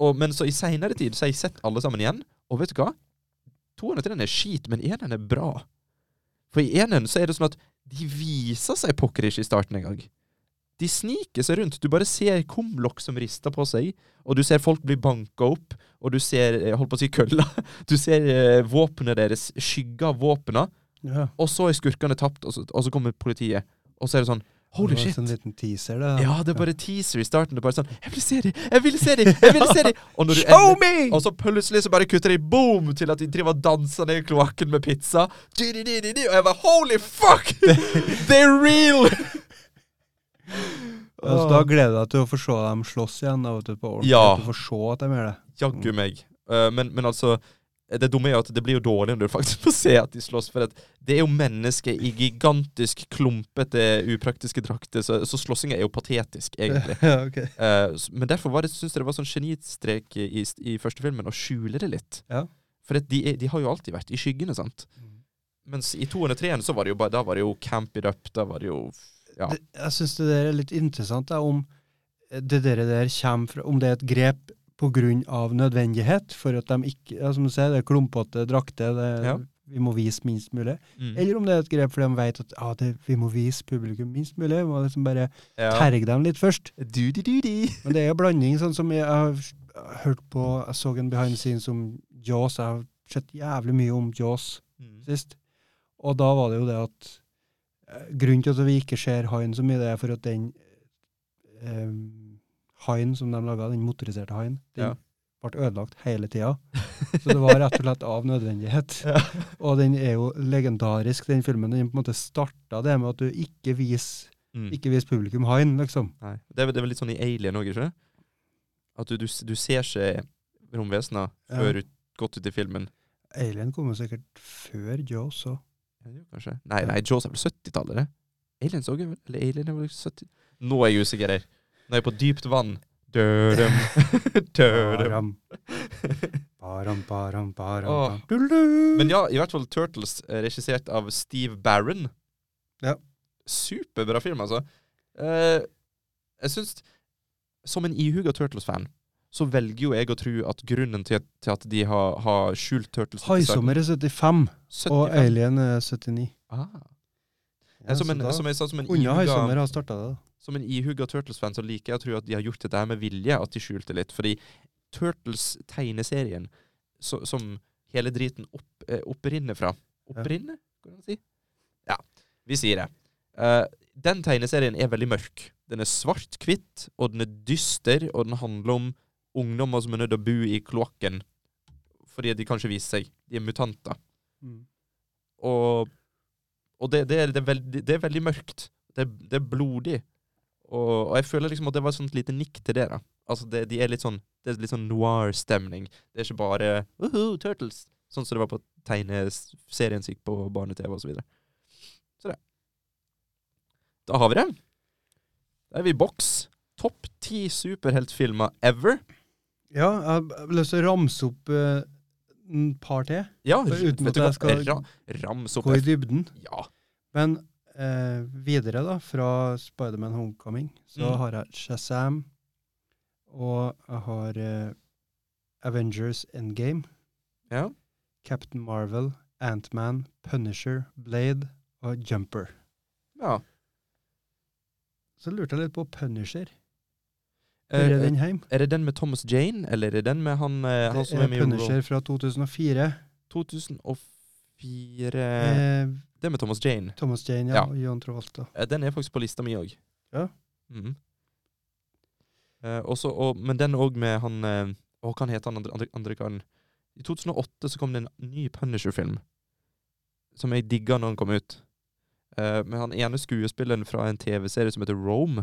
Speaker 9: Og, men så i seinere tid så har jeg sett alle sammen igjen, og vet du hva? Toeren til den er skit, men eneren er bra. For i eneren så er det sånn at de viser seg pokker ikke i starten engang. De sniker seg rundt. Du bare ser kumlokk som rister på seg, og du ser folk bli banka opp, og du ser jeg holdt på å si kølla. Du ser eh, våpenet deres, skygge av våpena,
Speaker 10: Ja.
Speaker 9: og så er skurkene tapt, og så, og så kommer politiet. Og så er det sånn Holy
Speaker 10: det var
Speaker 9: shit.
Speaker 10: Sånn liten teaser, det. da.
Speaker 9: Ja, det er bare teaser i starten. Det er bare sånn Jeg vil se dem! Jeg vil se dem! Jeg vil se dem! Og,
Speaker 10: Show me!
Speaker 9: og så plutselig så bare kutter de boom til at de driver og danser ned i kloakken med pizza. Og jeg bare Holy fuck! They're real!
Speaker 10: Altså, da gleder jeg deg til å få se dem slåss igjen. Da, vet du, på ordentlig.
Speaker 9: Ja.
Speaker 10: Du får se at de gjør det.
Speaker 9: Jaggu meg. Uh, men, men altså det dumme er at det blir jo dårlig når du faktisk får se at de slåss. For det er jo mennesker i gigantisk klumpete, upraktiske drakter, så, så slåssinga er jo patetisk, egentlig.
Speaker 10: ja,
Speaker 9: okay. uh, men derfor var det, syns jeg det var sånn genistrek i, i første filmen å skjule det litt.
Speaker 10: Ja.
Speaker 9: For de, de har jo alltid vært i skyggene, sant? Mens i toeren og treeren så var det jo bare Da var det jo Camp It Up, da var det jo Ja.
Speaker 10: Det, jeg syns det der er litt interessant, da, om det der, der kommer fra Om det er et grep av nødvendighet, for at de ikke Som du sier, det er klumpete drakter,
Speaker 9: Ja.
Speaker 10: vi må vise minst mulig.
Speaker 9: Mm.
Speaker 10: Eller om det er et grep fordi de vet at ah, det, vi må vise publikum minst mulig. Vi må liksom bare
Speaker 9: Ja.
Speaker 10: terge dem litt først.
Speaker 9: Du-di-du-di.
Speaker 10: Men det er jo blanding, sånn som jeg har hørt på Jeg så en behind the scenes om Jaws. Jeg har sett jævlig mye om Jaws
Speaker 9: Mm.
Speaker 10: sist. Og da var det jo det at eh, Grunnen til at vi ikke ser han så mye, det er for at den eh, haien som de laga, den motoriserte haien, den
Speaker 9: Ja.
Speaker 10: ble ødelagt hele tida. Så det var rett og slett av nødvendighet. Og den er jo legendarisk, den filmen. Den på en måte starta det med at du ikke viser
Speaker 9: Mm.
Speaker 10: vis publikum haien, liksom.
Speaker 9: Nei. Det er, det er vel litt sånn i Alien òg, ikke? At du, du, du ser ikke romvesener
Speaker 10: Ja.
Speaker 9: før ut, godt ut i filmen.
Speaker 10: Alien kom jo sikkert før Jaws, så
Speaker 9: Ja, kanskje. Nei, nei, Jaws er vel 70-tallet, det? Aliens òg, vel? Eller Alien er vel 70 Nå er jeg usikker her. Nå er på dypt vann. Dødum, dødum.
Speaker 10: Baram. Baram, baram.
Speaker 9: Men ja, i hvert fall Turtles, eh, regissert av Steve Barron.
Speaker 10: Ja.
Speaker 9: Superbra film, altså. Eh, jeg syns Som en ihuga Turtles-fan så velger jo jeg å tro at grunnen til til at de har, har skjult Turtles
Speaker 10: Haisommer er 75,
Speaker 9: 75.
Speaker 10: og Alien er 79.
Speaker 9: Ah.
Speaker 10: Ja,
Speaker 9: som, en,
Speaker 10: da
Speaker 9: som, jeg sa, som en
Speaker 10: kunne Haisommer har starta det. da.
Speaker 9: Som en ihuga Turtles-fan så liker jeg å tro at de har gjort dette med vilje, at de skjulte litt. Fordi Turtles-tegneserien, som hele driten opp, eh, opprinner fra Opprinner, kan man si? Ja, vi sier det. Uh, den tegneserien er veldig mørk. Den er svart-hvitt, og den er dyster, og den handler om ungdommer som er nødt til å bo i kloakken fordi de kanskje viser seg. De er mutanter.
Speaker 10: Mm.
Speaker 9: Og, og det, det, er, det, er veldig, det er veldig mørkt. Det, det er blodig. Og, og jeg føler liksom at det var et sånt lite nikk til det. da. Altså det, de er litt sånn, det er litt sånn noir-stemning. Det er ikke bare Woohoo, Turtles! Sånn som det var på tegneserien som gikk på barne-TV osv. Så, videre. så det. Da har vi det. Da er vi i boks. Topp ti superheltfilmer ever.
Speaker 10: Ja, jeg har lyst til å ramse opp eh, en par til.
Speaker 9: Ja,
Speaker 10: uten
Speaker 9: vet
Speaker 10: at jeg skal
Speaker 9: Ra, rams opp
Speaker 10: Gå i dybden.
Speaker 9: Ja.
Speaker 10: Men eh, videre, da, fra Spiderman Homecoming, så
Speaker 9: Mm.
Speaker 10: har jeg Shazam, og jeg har eh, Avengers Endgame,
Speaker 9: ja.
Speaker 10: Captain Marvel, Ant-Man, Punisher, Blade og Jumper.
Speaker 9: ja.
Speaker 10: Så lurte jeg litt på Punisher.
Speaker 9: Eh,
Speaker 10: Hører den hjem?
Speaker 9: Er det den med Thomas Jane, eller er det den med han, eh, han som
Speaker 10: er
Speaker 9: er med i
Speaker 10: Punisher fra 2004.
Speaker 9: 2004
Speaker 10: Eh,
Speaker 9: Det med Thomas Jane.
Speaker 10: Thomas Jane, ja,
Speaker 9: Ja.
Speaker 10: og John Travolta.
Speaker 9: Eh, Den er faktisk på lista mi òg.
Speaker 10: Ja.
Speaker 9: Mm. Eh, også, og, men den òg med han eh, Hva kan hete han andre, andre, andre karen? I 2008 så kom det en ny Punisher-film som jeg digga når den kom ut. Eh, med han ene skuespilleren fra en TV-serie som heter Rome.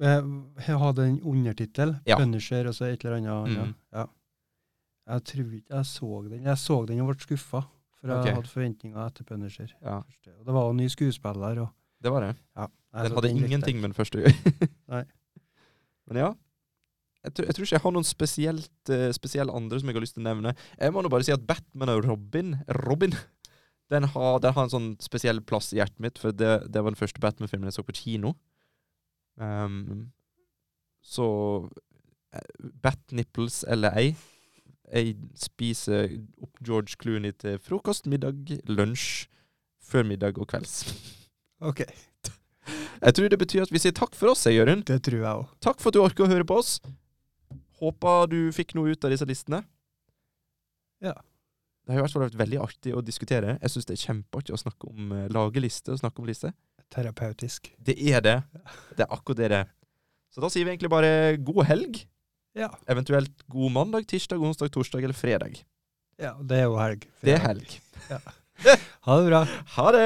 Speaker 10: Eh, Jeg hadde en undertittel,
Speaker 9: Ja.
Speaker 10: Punisher, og så et eller annet.
Speaker 9: Mm.
Speaker 10: Ja. ja. Jeg tror ikke jeg så den. Jeg så den og ble skuffa, for jeg
Speaker 9: okay.
Speaker 10: hadde forventninger etter Punisher.
Speaker 9: Ja,
Speaker 10: Og det var jo ny skuespiller. Og,
Speaker 9: det var det.
Speaker 10: ja, Nei,
Speaker 9: Den hadde
Speaker 10: den
Speaker 9: ingenting med den første å gjøre. Men ja. Jeg tror, jeg tror ikke jeg har noen spesielt uh, spesielle andre som jeg har lyst til å nevne. Jeg må nå bare si at Batman og Robin Robin den har, den har en sånn spesiell plass i hjertet mitt, for det, det var den første Batman-filmen jeg så på kino. Um, så eh, Bat-nipples eller ei. Jeg spiser opp George Clooney til frokost, middag, lunsj, førmiddag og kvelds.
Speaker 10: Ok,
Speaker 9: Jeg tror det betyr at vi sier takk for oss, Jørund.
Speaker 10: det tror jeg òg.
Speaker 9: Takk for at du orker å høre på oss. Håper du fikk noe ut av disse listene.
Speaker 10: Ja.
Speaker 9: Det har i hvert fall vært veldig artig å diskutere. Jeg syns det er kjempeartig å snakke om uh, lage liste og snakke om liste.
Speaker 10: Terapeutisk.
Speaker 9: Det er det. Det er akkurat det det er. Så da sier vi egentlig bare god helg.
Speaker 10: Ja.
Speaker 9: Eventuelt god mandag, tirsdag, onsdag, torsdag eller fredag.
Speaker 10: ja, det er jo helg.
Speaker 9: Det er helg.
Speaker 10: Ha det bra.
Speaker 9: Ha det!